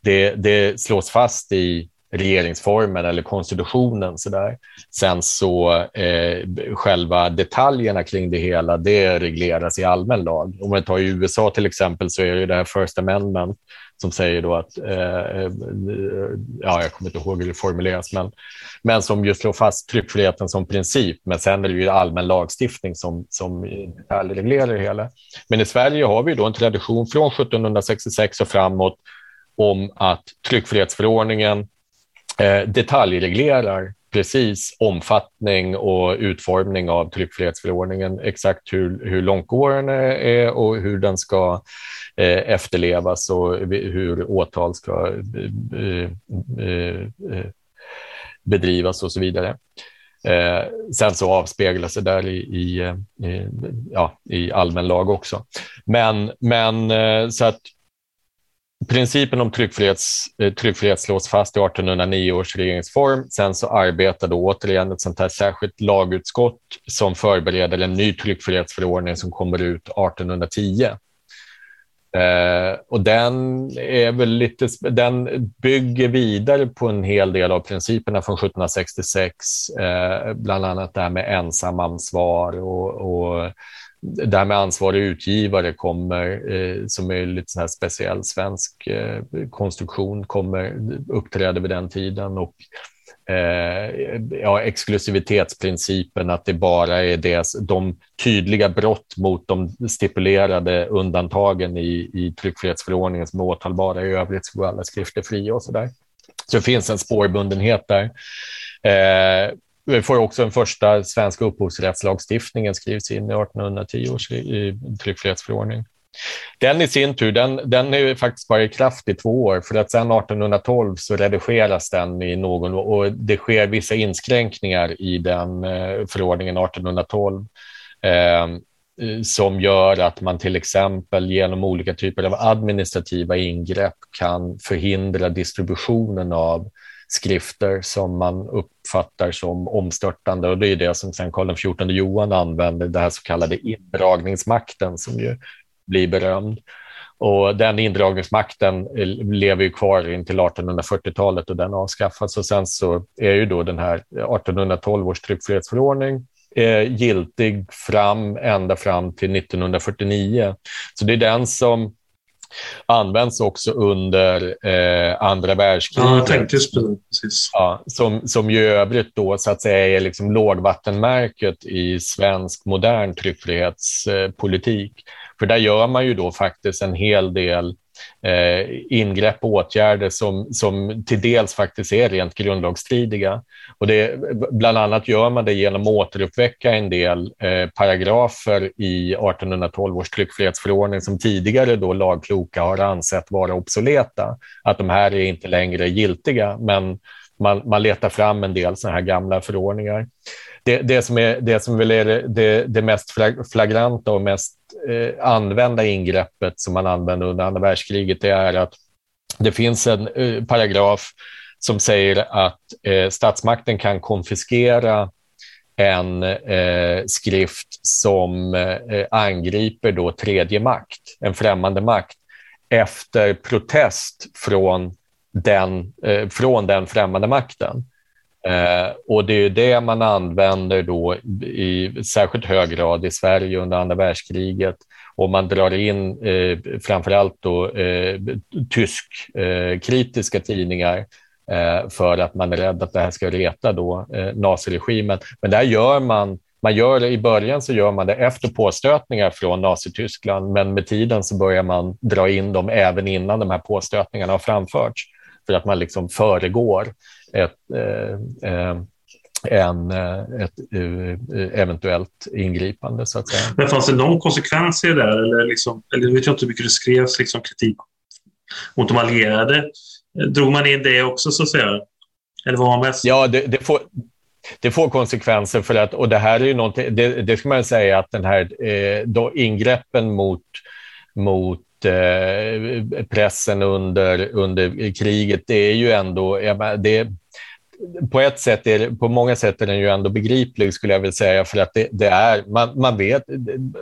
det, det slås fast i regeringsformen eller konstitutionen. Så där. Sen så eh, själva detaljerna kring det hela, det regleras i allmän lag. Om man tar i USA till exempel så är det det här First Amendment som säger då att, eh, eh, ja, jag kommer inte ihåg hur det formuleras, men, men som just slår fast tryckfriheten som princip. Men sen är det ju allmän lagstiftning som, som detaljreglerar det hela. Men i Sverige har vi då en tradition från 1766 och framåt om att tryckfrihetsförordningen eh, detaljreglerar precis omfattning och utformning av tryckfrihetsförordningen, exakt hur, hur långtgående är och hur den ska eh, efterlevas och hur åtal ska eh, eh, eh, bedrivas och så vidare. Eh, sen så avspeglas det där i, i, i, ja, i allmän lag också. Men, men eh, så att Principen om tryckfrihets, eh, tryckfrihet slås fast i 1809 års regeringsform. Sen så arbetade återigen ett sånt här särskilt lagutskott som förbereder en ny tryckfrihetsförordning som kommer ut 1810. Eh, och den, är väl lite, den bygger vidare på en hel del av principerna från 1766, eh, bland annat det här med ensamansvar och, och det här med ansvarig utgivare kommer, eh, som är lite så här speciell svensk eh, konstruktion, kommer uppträda vid den tiden. Och eh, ja, exklusivitetsprincipen, att det bara är det, de tydliga brott mot de stipulerade undantagen i, i tryckfrihetsförordningen som är åtalbara. I övrigt så går alla skrifter fria och så där. Så det finns en spårbundenhet där. Eh, vi får också den första svenska upphovsrättslagstiftningen skrivs in i 1810 års tryckfrihetsförordning. Den i sin tur, den, den är faktiskt bara i kraft i två år, för att sedan 1812 så redigeras den i någon och det sker vissa inskränkningar i den eh, förordningen 1812 eh, som gör att man till exempel genom olika typer av administrativa ingrepp kan förhindra distributionen av skrifter som man uppfattar som omstörtande och det är det som sen Karl XIV Johan använder, den här så kallade indragningsmakten som ju blir berömd. Och den indragningsmakten eh, lever ju kvar in till 1840-talet och den avskaffas. Och sen så är ju då den här 1812 års tryckfrihetsförordning eh, giltig fram ända fram till 1949. Så det är den som används också under eh, andra världskriget. Ja, jag tänkte precis. Ja, som, som i övrigt då så att säga är liksom lågvattenmärket i svensk modern tryckfrihetspolitik. För där gör man ju då faktiskt en hel del eh, ingrepp och åtgärder som, som till dels faktiskt är rent grundlagsstridiga. Och det, bland annat gör man det genom att återuppväcka en del eh, paragrafer i 1812 års tryckfrihetsförordning som tidigare då lagkloka har ansett vara obsoleta. Att de här är inte längre giltiga, men man, man letar fram en del sådana här gamla förordningar. Det, det, som är, det som väl är det, det mest flagranta och mest eh, använda ingreppet som man använde under andra världskriget, det är att det finns en eh, paragraf som säger att eh, statsmakten kan konfiskera en eh, skrift som eh, angriper då tredje makt, en främmande makt, efter protest från den, eh, från den främmande makten. Eh, och det är det man använder då i särskilt hög grad i Sverige under andra världskriget. Och man drar in eh, framförallt då, eh, tysk eh, kritiska tidningar eh, för att man är rädd att det här ska reta då, eh, naziregimen. Men där gör man man gör I början så gör man det efter påstötningar från Nazityskland, men med tiden så börjar man dra in dem även innan de här påstötningarna har framförts, för att man liksom föregår ett, eh, eh, en, eh, ett eventuellt ingripande. Så att säga. Men fanns det någon konsekvens i det där? Eller, liksom, eller vet jag inte hur mycket det skrevs liksom, kritik mot de allierade. Drog man in det också så att säga? Eller var man mest? Ja, det, det, får, det får konsekvenser för att, och det här är ju någonting, det, det ska man säga att den här eh, då ingreppen mot, mot pressen under, under kriget, det är ju ändå, det, på ett sätt är på många sätt är den ju ändå begriplig skulle jag vilja säga för att det, det, är, man, man vet,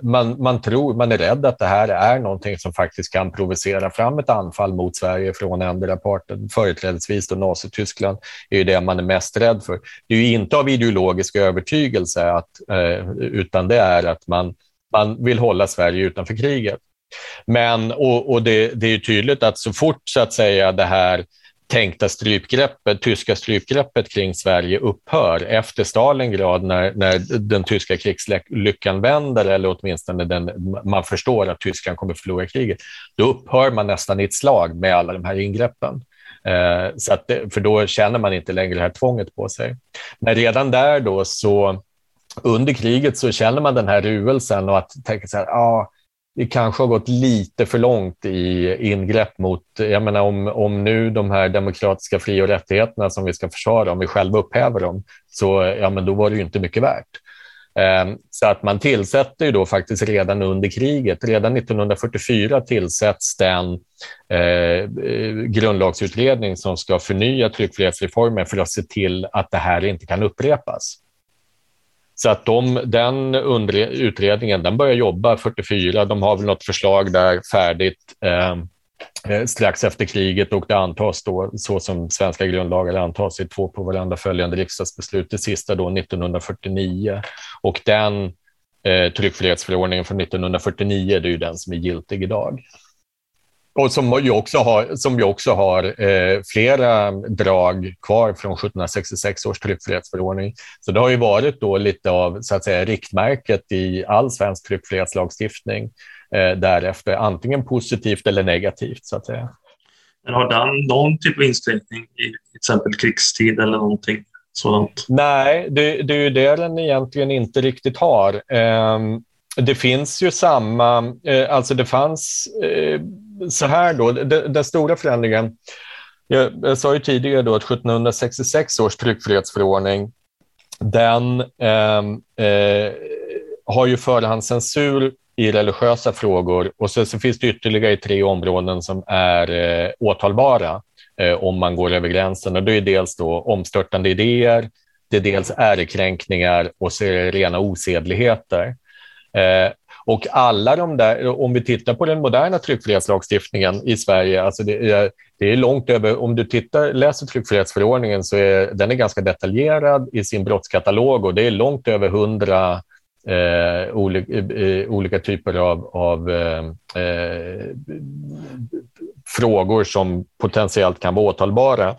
man, man tror, man är rädd att det här är någonting som faktiskt kan provocera fram ett anfall mot Sverige från andra parten, företrädesvis då Nazityskland är ju det man är mest rädd för. Det är ju inte av ideologisk övertygelse att, eh, utan det är att man, man vill hålla Sverige utanför kriget. Men, och, och det, det är tydligt att så fort så att säga det här tänkta strypgreppet, tyska strypgreppet kring Sverige upphör efter Stalingrad när, när den tyska krigslyckan vänder eller åtminstone den, man förstår att Tyskland kommer förlora kriget, då upphör man nästan i ett slag med alla de här ingreppen. Eh, så att, för då känner man inte längre det här tvånget på sig. Men redan där då så under kriget så känner man den här ruelsen och att tänka så här, ah, det kanske har gått lite för långt i ingrepp mot, jag menar om, om nu de här demokratiska fri och rättigheterna som vi ska försvara, om vi själva upphäver dem, så ja, men då var det ju inte mycket värt. Ehm, så att man tillsätter ju då faktiskt redan under kriget, redan 1944 tillsätts den eh, grundlagsutredning som ska förnya tryckfrihetsreformen för att se till att det här inte kan upprepas. Så att de, den utredningen den börjar jobba 44. De har väl något förslag där färdigt ehm, eh, strax efter kriget och det antas då så som svenska grundlagar antas i två på varandra följande riksdagsbeslut. Det sista då 1949 och den eh, tryckfrihetsförordningen från 1949 det är ju den som är giltig idag. Och som ju också har, som ju också har eh, flera drag kvar från 1766 års tryckfrihetsförordning. Så det har ju varit då lite av så att säga, riktmärket i all svensk tryckfrihetslagstiftning eh, därefter, antingen positivt eller negativt. så att säga. Men har den någon typ av inskränkning i till exempel krigstid eller någonting sådant? Nej, det, det är ju det den egentligen inte riktigt har. Eh, det finns ju samma, eh, alltså det fanns eh, så här då, den stora förändringen. Jag, jag, sa ju tidigare då att 1766 års tryckfrihetsförordning, den eh, eh, har ju förhandscensur i religiösa frågor och så, så, finns det ytterligare tre områden som är eh, åtalbara eh, om man går över gränsen. Och det är dels då omstörtande idéer, det är dels ärekränkningar och så är det rena osedligheter. Eh, och alla de där, om vi tittar på den moderna tryckfrihetslagstiftningen i Sverige, alltså det, är, det är långt över, om du tittar, läser tryckfrihetsförordningen så är den är ganska detaljerad i sin brottskatalog och det är långt över hundra eh, olika, eh, eh, olika, typer av, av eh, eh, frågor som potentiellt kan vara åtalbara.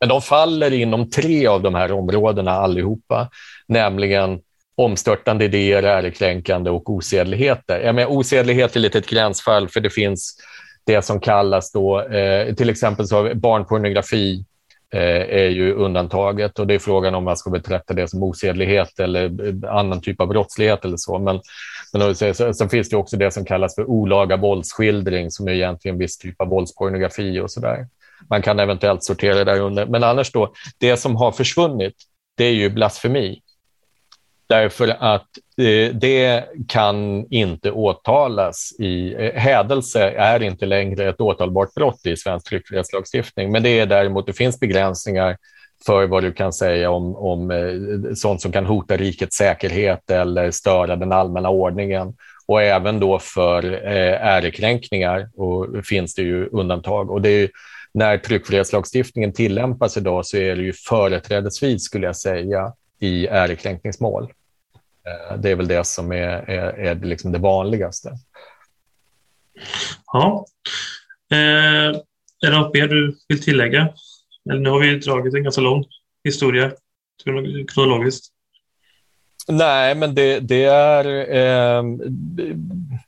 Men de faller inom tre av de här områdena allihopa, nämligen omstörtande idéer, ärekränkande och osedligheter. Jag menar, osedlighet är lite ett gränsfall för det finns det som kallas då, eh, till exempel så barnpornografi eh, är ju undantaget och det är frågan om man ska betrakta det som osedlighet eller eh, annan typ av brottslighet eller så. Men, men så, så, finns det också det som kallas för olaga våldsskildring som är egentligen viss typ av våldspornografi och så där. Man kan eventuellt sortera det där under. Men annars då, det som har försvunnit, det är ju blasfemi. Därför att eh, det kan inte åtalas i... Eh, hädelse är inte längre ett åtalbart brott i svensk tryckfrihetslagstiftning, men det är däremot, det finns begränsningar för vad du kan säga om, om eh, sånt som kan hota rikets säkerhet eller störa den allmänna ordningen. Och även då för eh, ärekränkningar och finns det ju undantag. Och det är, när tryckfrihetslagstiftningen tillämpas idag så är det ju företrädesvis, skulle jag säga, i ärekränkningsmål. Eh, det är väl det som är, är, är liksom det vanligaste. Ja. Eh, är det något mer du vill tillägga? Eller nu har vi dragit en ganska lång historia kronologiskt. Nej, men det, det är, eh,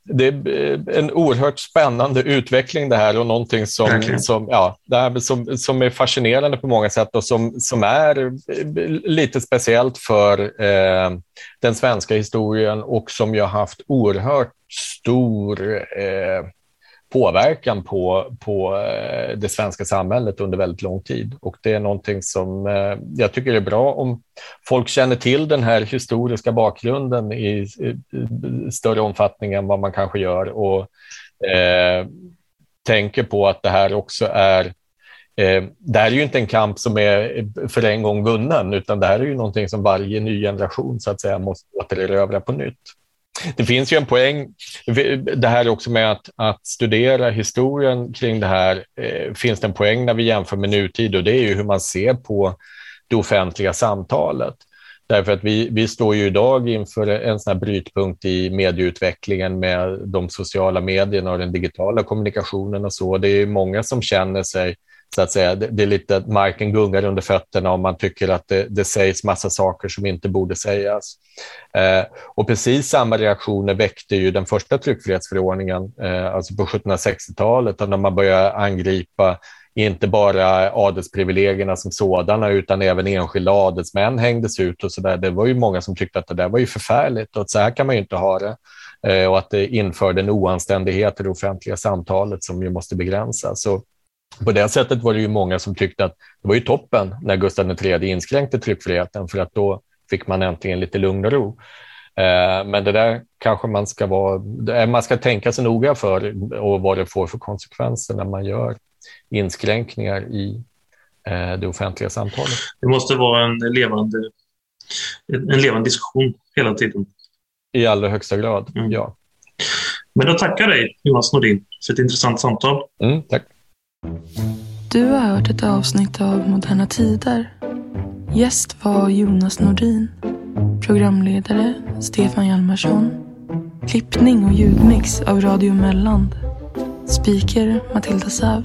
det är en oerhört spännande utveckling det här och någonting som, som, ja, det här som, som är fascinerande på många sätt och som, som är lite speciellt för eh, den svenska historien och som ju har haft oerhört stor eh, påverkan på, på eh, det svenska samhället under väldigt lång tid. Och det är någonting som eh, jag tycker är bra om folk känner till den här historiska bakgrunden i, i större omfattning än vad man kanske gör och eh, tänker på att det här också är Eh, det här är ju inte en kamp som är för en gång vunnen, utan det här är ju någonting som varje ny generation så att säga måste återerövra på nytt. Det finns ju en poäng, det här också med att, att studera historien kring det här, eh, finns det en poäng när vi jämför med nutid och det är ju hur man ser på det offentliga samtalet. Därför att vi, vi står ju idag inför en sån här brytpunkt i medieutvecklingen med de sociala medierna och den digitala kommunikationen och så. Det är många som känner sig så att säga, det är lite att marken gungar under fötterna om man tycker att det, det sägs massa saker som inte borde sägas. Eh, och precis samma reaktioner väckte ju den första tryckfrihetsförordningen, eh, alltså på 1760-talet, när man började angripa inte bara adelsprivilegierna som sådana utan även enskilda adelsmän hängdes ut och så där. Det var ju många som tyckte att det där var ju förfärligt och att så här kan man ju inte ha det. Eh, och att det införde en oanständighet i det offentliga samtalet som ju måste begränsas. Så på det sättet var det ju många som tyckte att det var ju toppen när Gustav III inskränkte tryckfriheten för att då fick man äntligen lite lugn och ro. Eh, men det där kanske man ska vara, man ska tänka sig noga för och vad det får för konsekvenser när man gör inskränkningar i eh, det offentliga samtalet. Det måste vara en levande, en levande diskussion hela tiden. I allra högsta grad, mm. ja. Men då tackar dig, Jonas Nordin, för ett intressant samtal. Mm, tack. Du har hört ett avsnitt av Moderna Tider. Gäst var Jonas Nordin. Programledare Stefan Hjalmarsson. Klippning och ljudmix av Radio Melland. Speaker Matilda Säv.